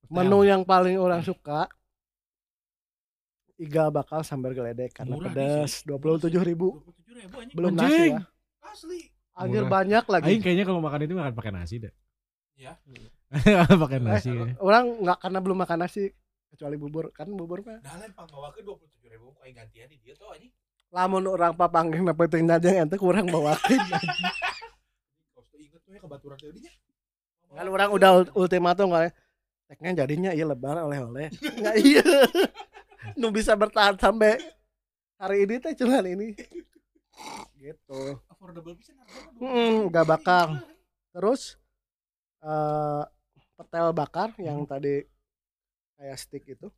Menu yang paling orang suka iga bakal sambar geledek karena Murah pedas dua puluh tujuh ribu 27 ribu anjing. belum nasi ya Asli. anjir banyak lagi Aing kayaknya kalau makan itu makan pakai nasi deh. Ya. pakai nasi. Eh, orang nggak karena belum makan nasi kecuali bubur kan bubur mah Nah lain panggawa ke 27 ribu kayak gantian di dia tuh anjing. lamun orang papanggih na penting najang ente kurang Kau tuh inget tuh ya kebaturan tadinya. kan orang udah ult- ultimatum kali teknya jadinya iya lebar oleh-oleh nggak iya nu bisa bertahan sampai hari ini teh cuman ini gitu affordable bisa harganya Hmm, nggak bakal. terus eh petel bakar yang tadi kayak stick itu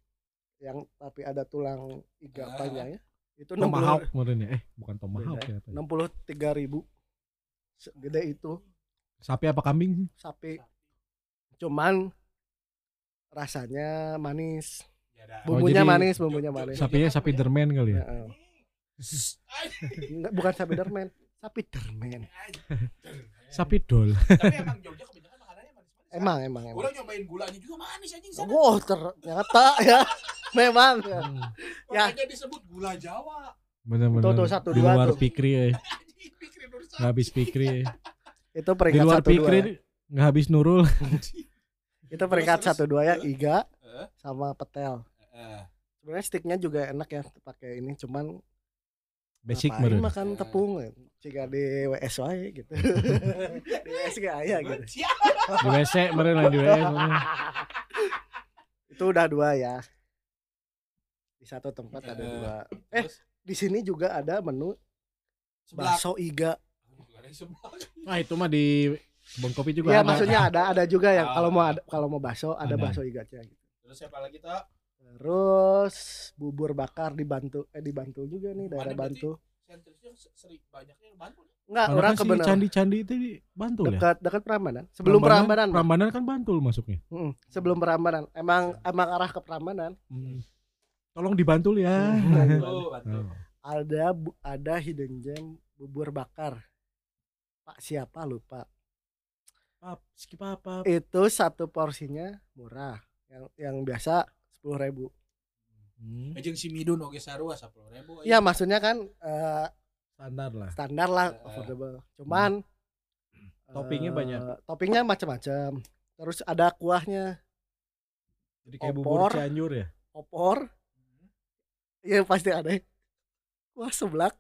yang tapi ada tulang iga Ah. panjangnya itu enam Tomahawk kemarin ya. Eh, bukan tomahawk ya. ya. enam puluh tiga ribu segede itu Sapi apa kambing sih? sapi cuman rasanya manis. Oh, bumbunya jadi- manis bumbunya manis Sapinya sapi dermen kali ya. Heeh. Enggak, bukan sapi dermen sapi dermen Sapi dol. Tapi emang Jogja kebanyakan makanannya manis-manis. emang emang emang Orang nyobain gulanya juga manis anjing sana. wow ternyata ya memang Hmm. ya. Makanya disebut gula Jawa. Bener-bener. Tuh, tuh, satu, di dua luar tuh. pikri ya. Nggak habis pikri itu Di peringkat luar satu dua pikri nggak habis nurul. Itu peringkat Terus, satu dua ya iga Heeh. sama petel Heeh. sebenarnya sticknya juga enak ya pakai ini cuman Basic meren. makan Eh. tepung jika di WS wae gitu di WS gak aya gitu. Di WC meren lah di WS. meren. itu udah dua ya di satu tempat ada Eh, dua eh di sini juga ada menu bakso iga Ada. Nah, itu mah di kebun kopi juga Iya ada. maksudnya ada ada juga yang kalau mau ada kalau mau bakso ada Ada. bakso iganya gitu Terus siapa lagi tuh? terus bubur bakar di Bantu eh di Bantu juga nih daerah? Bantu Sentrisnya sering banyaknya yang Bantul. enggak orang kan si kebenar candi-candi itu di Bantul ya? dekat dekat Prambanan sebelum Prambanan. Prambanan kan Bantul masuknya. Mm, sebelum Prambanan emang emang arah ke Prambanan Hmm. Tolong dibantul ya. Hmm. Bantul. Oh. ada bu- ada hidden gem bubur bakar Pak siapa lupa Pap, skip apa? itu satu porsinya murah yang yang biasa sepuluh ribu Hmm. Ejeng si Midun oke sarua 10.000. ya maksudnya kan eh, Standar lah. standar lah Eh, affordable cuman Toppingnya eh, banyak. toppingnya macam-macam terus ada kuahnya Jadi kayak Opor. bubur Cianjur ya. opor iya pasti ada kuah seblak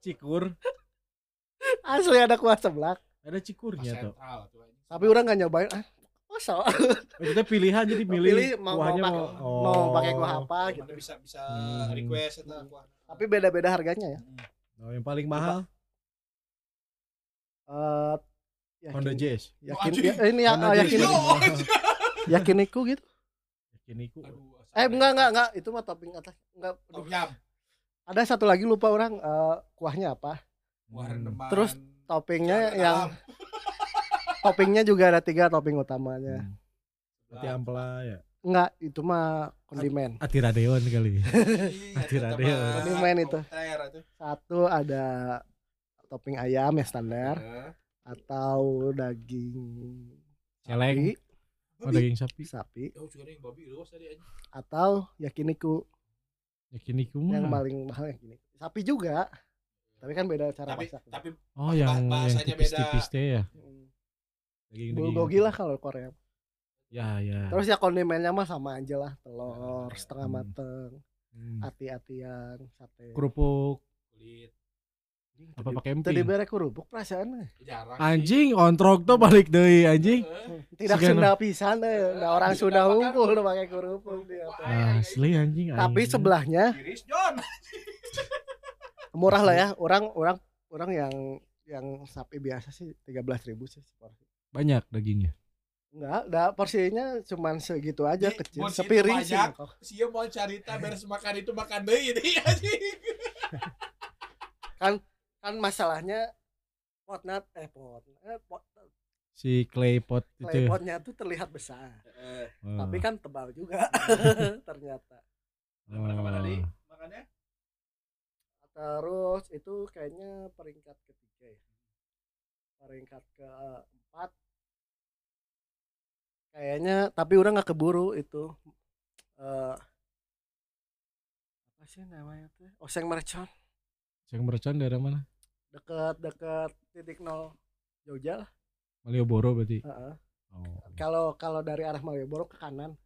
Cikur. asli ada kuah seblak Ada cikurnya tuh. Tapi orang nggak nyobain ah masa Oh, Itu teh pilihan jadi milih, Pilih mau- kuahnya mau mau, pakai- oh. mau pakai kuah apa gitu bisa bisa Hmm. request eta kuah. tapi beda-beda harganya ya Oh, yang paling mahal Eh Honda yakin, Jazz. yakin Anjing. ya, ini ya, Honda oh, Jazz. yakin yakiniku gitu Yakiniku. Aduh, eh enggak enggak enggak itu mah topping atas enggak Tom Yam. ada satu lagi lupa orang eh, kuahnya apa Kuah Hmm. rendeman. Terus toppingnya Jangan yang toppingnya juga ada tiga topping utamanya Hmm. Ampela ya. enggak itu mah kondimen Atiradeon kali. Anjing, Hati eta radio. mah Kondimen itu. satu ada topping ayam ya standar Heeh. atau daging Celeng. Oh, daging sapi. sapi Oh, juga yang babi luas tadi anjing. atau yakiniku Yakiniku yang mah. paling mahal yakiniku sapi juga tapi kan beda cara Tapi masak tapi Oh, yang yang bahasanya beda. tipis-tipis teh ya. Hmm. Daging bulgogi lah kalau Korea Ya ya. Terus ya kondimennya mah sama aja lah, telur Ya, setengah Hmm. mateng, Hmm. ati-atian, sate. Kerupuk kulit apa pakai Tadi emping? berek kerupuk perasaan jarang Anjing ontrok tuh balik deui anjing. Tidak Sigana. Sunda pisan eh. Nah, orang Sunda unggul pakai kerupuk dia. teh. Asli anjing. Tapi sebelahnya Iris John murah lah ya. Orang orang orang yang yang sapi biasa sih 13.000 sih seporsi. banyak dagingnya. Enggak, dah porsinya cuman segitu aja Ini kecil. Sepiring sih. Sia mau carita beres makan itu makan deui deui anjing Kan masalahnya potnya eh pot, eh, pot Si clay pot itu. ya? klepotnya tuh terlihat besar, Heeh. Oh. tapi kan tebal juga ternyata. Ke mana-kemana Oh. deui makannya Terus itu kayaknya peringkat ketiga ya. Peringkat keempat. Kayaknya tapi udah nggak keburu itu. eh apa sih namanya tuh? Oseng Mercon Yang mercon daerah mana? dekat dekat titik nol Jogja lah. Malioboro berarti. Heeh. Oh. Kalau kalau dari arah Malioboro ke kanan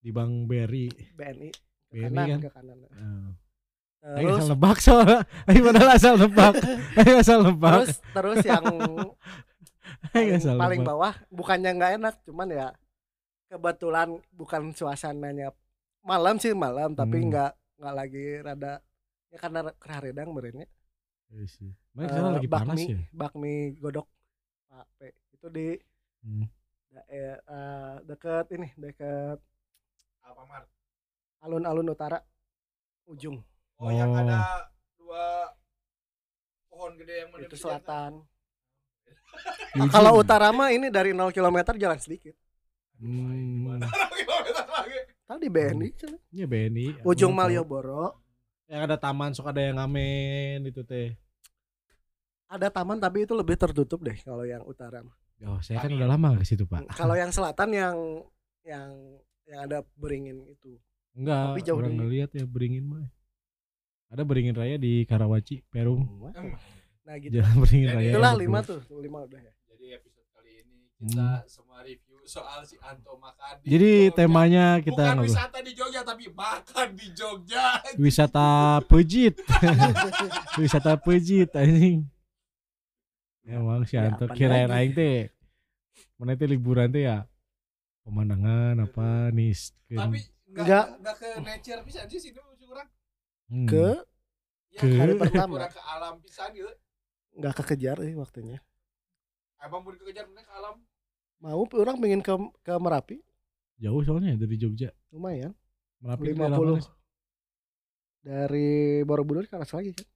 Di Bang Beri. BNI ke BNI kanan kan? ke kanan. Oh. Terus asal lebak soalnya. Aing padahal asal lebak. Aing asal lebak. terus terus yang paling, asal paling lebak. bawah bukannya nggak enak cuman ya kebetulan bukan suasananya malam sih malam tapi Hmm. nggak nggak lagi rada ya karena keraredang merenya Iya sih. Sana lagi panas bakmi ya? bakmi godok Pak P itu di Hmm. daerah deket ini deket Alfamart alun-alun utara ujung oh, yang Oh. ada dua pohon gede yang itu selatan ujung. kalau utara mah ini dari 0 km jalan sedikit Hmm. kilometer lagi tadi BNI Iya BNI. Aku ujung. Malioboro Yang ada taman sok ada yang ngamen itu teh. ada taman tapi itu lebih tertutup deh kalau yang utara mah. Oh, saya kan udah lama ke situ, Pak. Kalau yang selatan yang yang yang ada beringin itu. Enggak, Tapi jauh orang dari- ngeliat ya beringin mah. Ada beringin raya di Karawaci, Perum. Nah gitu. Jalan beringin Jadi raya. Itulah gitu. lima tuh, lima udah ya. jadi episode kali ini kita semua review soal si Anto makan di Hmm. Jadi Jogja. temanya kita bukan ngobrol. wisata di Jogja tapi makan di Jogja wisata pejit. wisata pejit anjing. Emang si Ya, Anto kirain aing teh. Mana teh liburan teh ya pemandangan apa nih tapi Enggak. enggak ke nature bisa sih sini Hmm. Ke ya, Ke- hari pertama ke alam pisan gitu nggak kekejar sih waktunya. abang mau dikejar ke alam Mau orang pengen ke ke Merapi, jauh soalnya dari Jogja. lumayan. Merapi itu Lima daerah puluh mana sih? dari Borobudur ke atas lagi kan.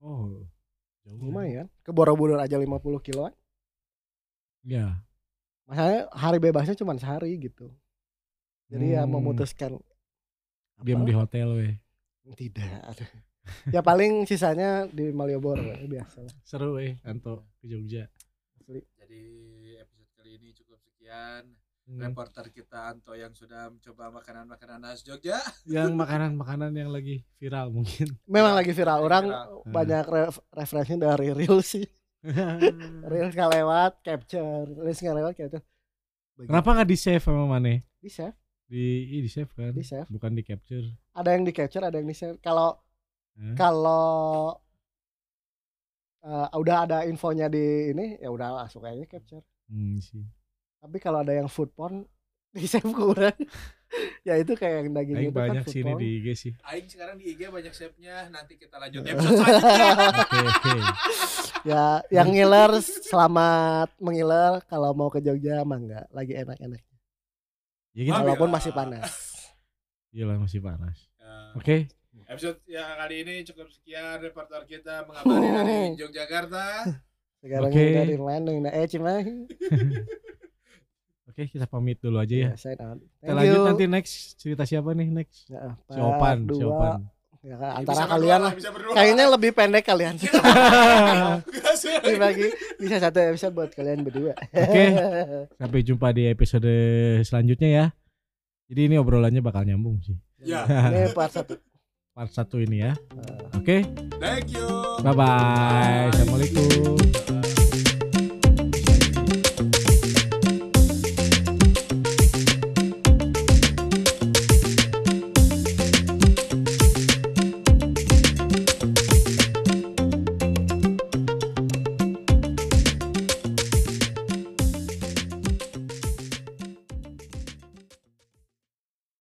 Oh. Jauh. ya. Lumayan. Ke Borobudur aja 50 kiloan. Ya. Masalahnya hari bebasnya cuma sehari gitu. Jadi ya Hmm. memutuskan Diam di hotel weh. tidak. ya paling sisanya di Malioboro ya, biasa. Seru weh Anto ke Jogja. Asli. jadi episode kali ini cukup sekian Hmm. reporter kita Anto yang sudah mencoba makanan-makanan khas Jogja Yang makanan-makanan yang lagi viral mungkin. Memang Ya, lagi viral. Orang viral. banyak ref- referensi dari reels sih. Reels nggak lewat capture, reels nggak lewat capture. Kenapa nggak di save sama Mane? Bisa, Di ih, di save kan? di save. Bukan di capture. Ada yang di capture, ada yang di save. Kalau Hah? kalau eh, udah ada infonya di ini, ya udah langsung aja capture. Hmm, sih. Tapi kalau ada yang food porn di save kurang. ya itu kayak yang daging Aing itu kan banyak food sih ini porn. di IG sih. Aing sekarang di IG banyak save-nya nanti kita lanjut episode selanjutnya Oke, oke. Ya, yang ngiler selamat mengiler kalau mau ke Jogja mah enggak lagi enak-enak. Ya gitu. Walaupun masih panas. Iya lah masih panas. Ya, Oke. episode ya kali ini cukup sekian reporter kita mengabari dari Yogyakarta Sekarang Oke. dari Bandung nah eh Cimahi. Oke, kita pamit dulu aja ya. Ya, sign out. Kita lanjut you. nanti next cerita siapa nih next? Ya, Si Opan, si. Opan. Ya, Bisa antara kalian lah. bisa Kayaknya lebih pendek kalian. Biasa. Dibagi bisa satu episode buat kalian berdua. Oke. Sampai jumpa di episode selanjutnya ya. Jadi ini obrolannya bakal nyambung sih. ya Ini part satu. Part satu ini ya. Oke. thank you Bye bye. Assalamualaikum.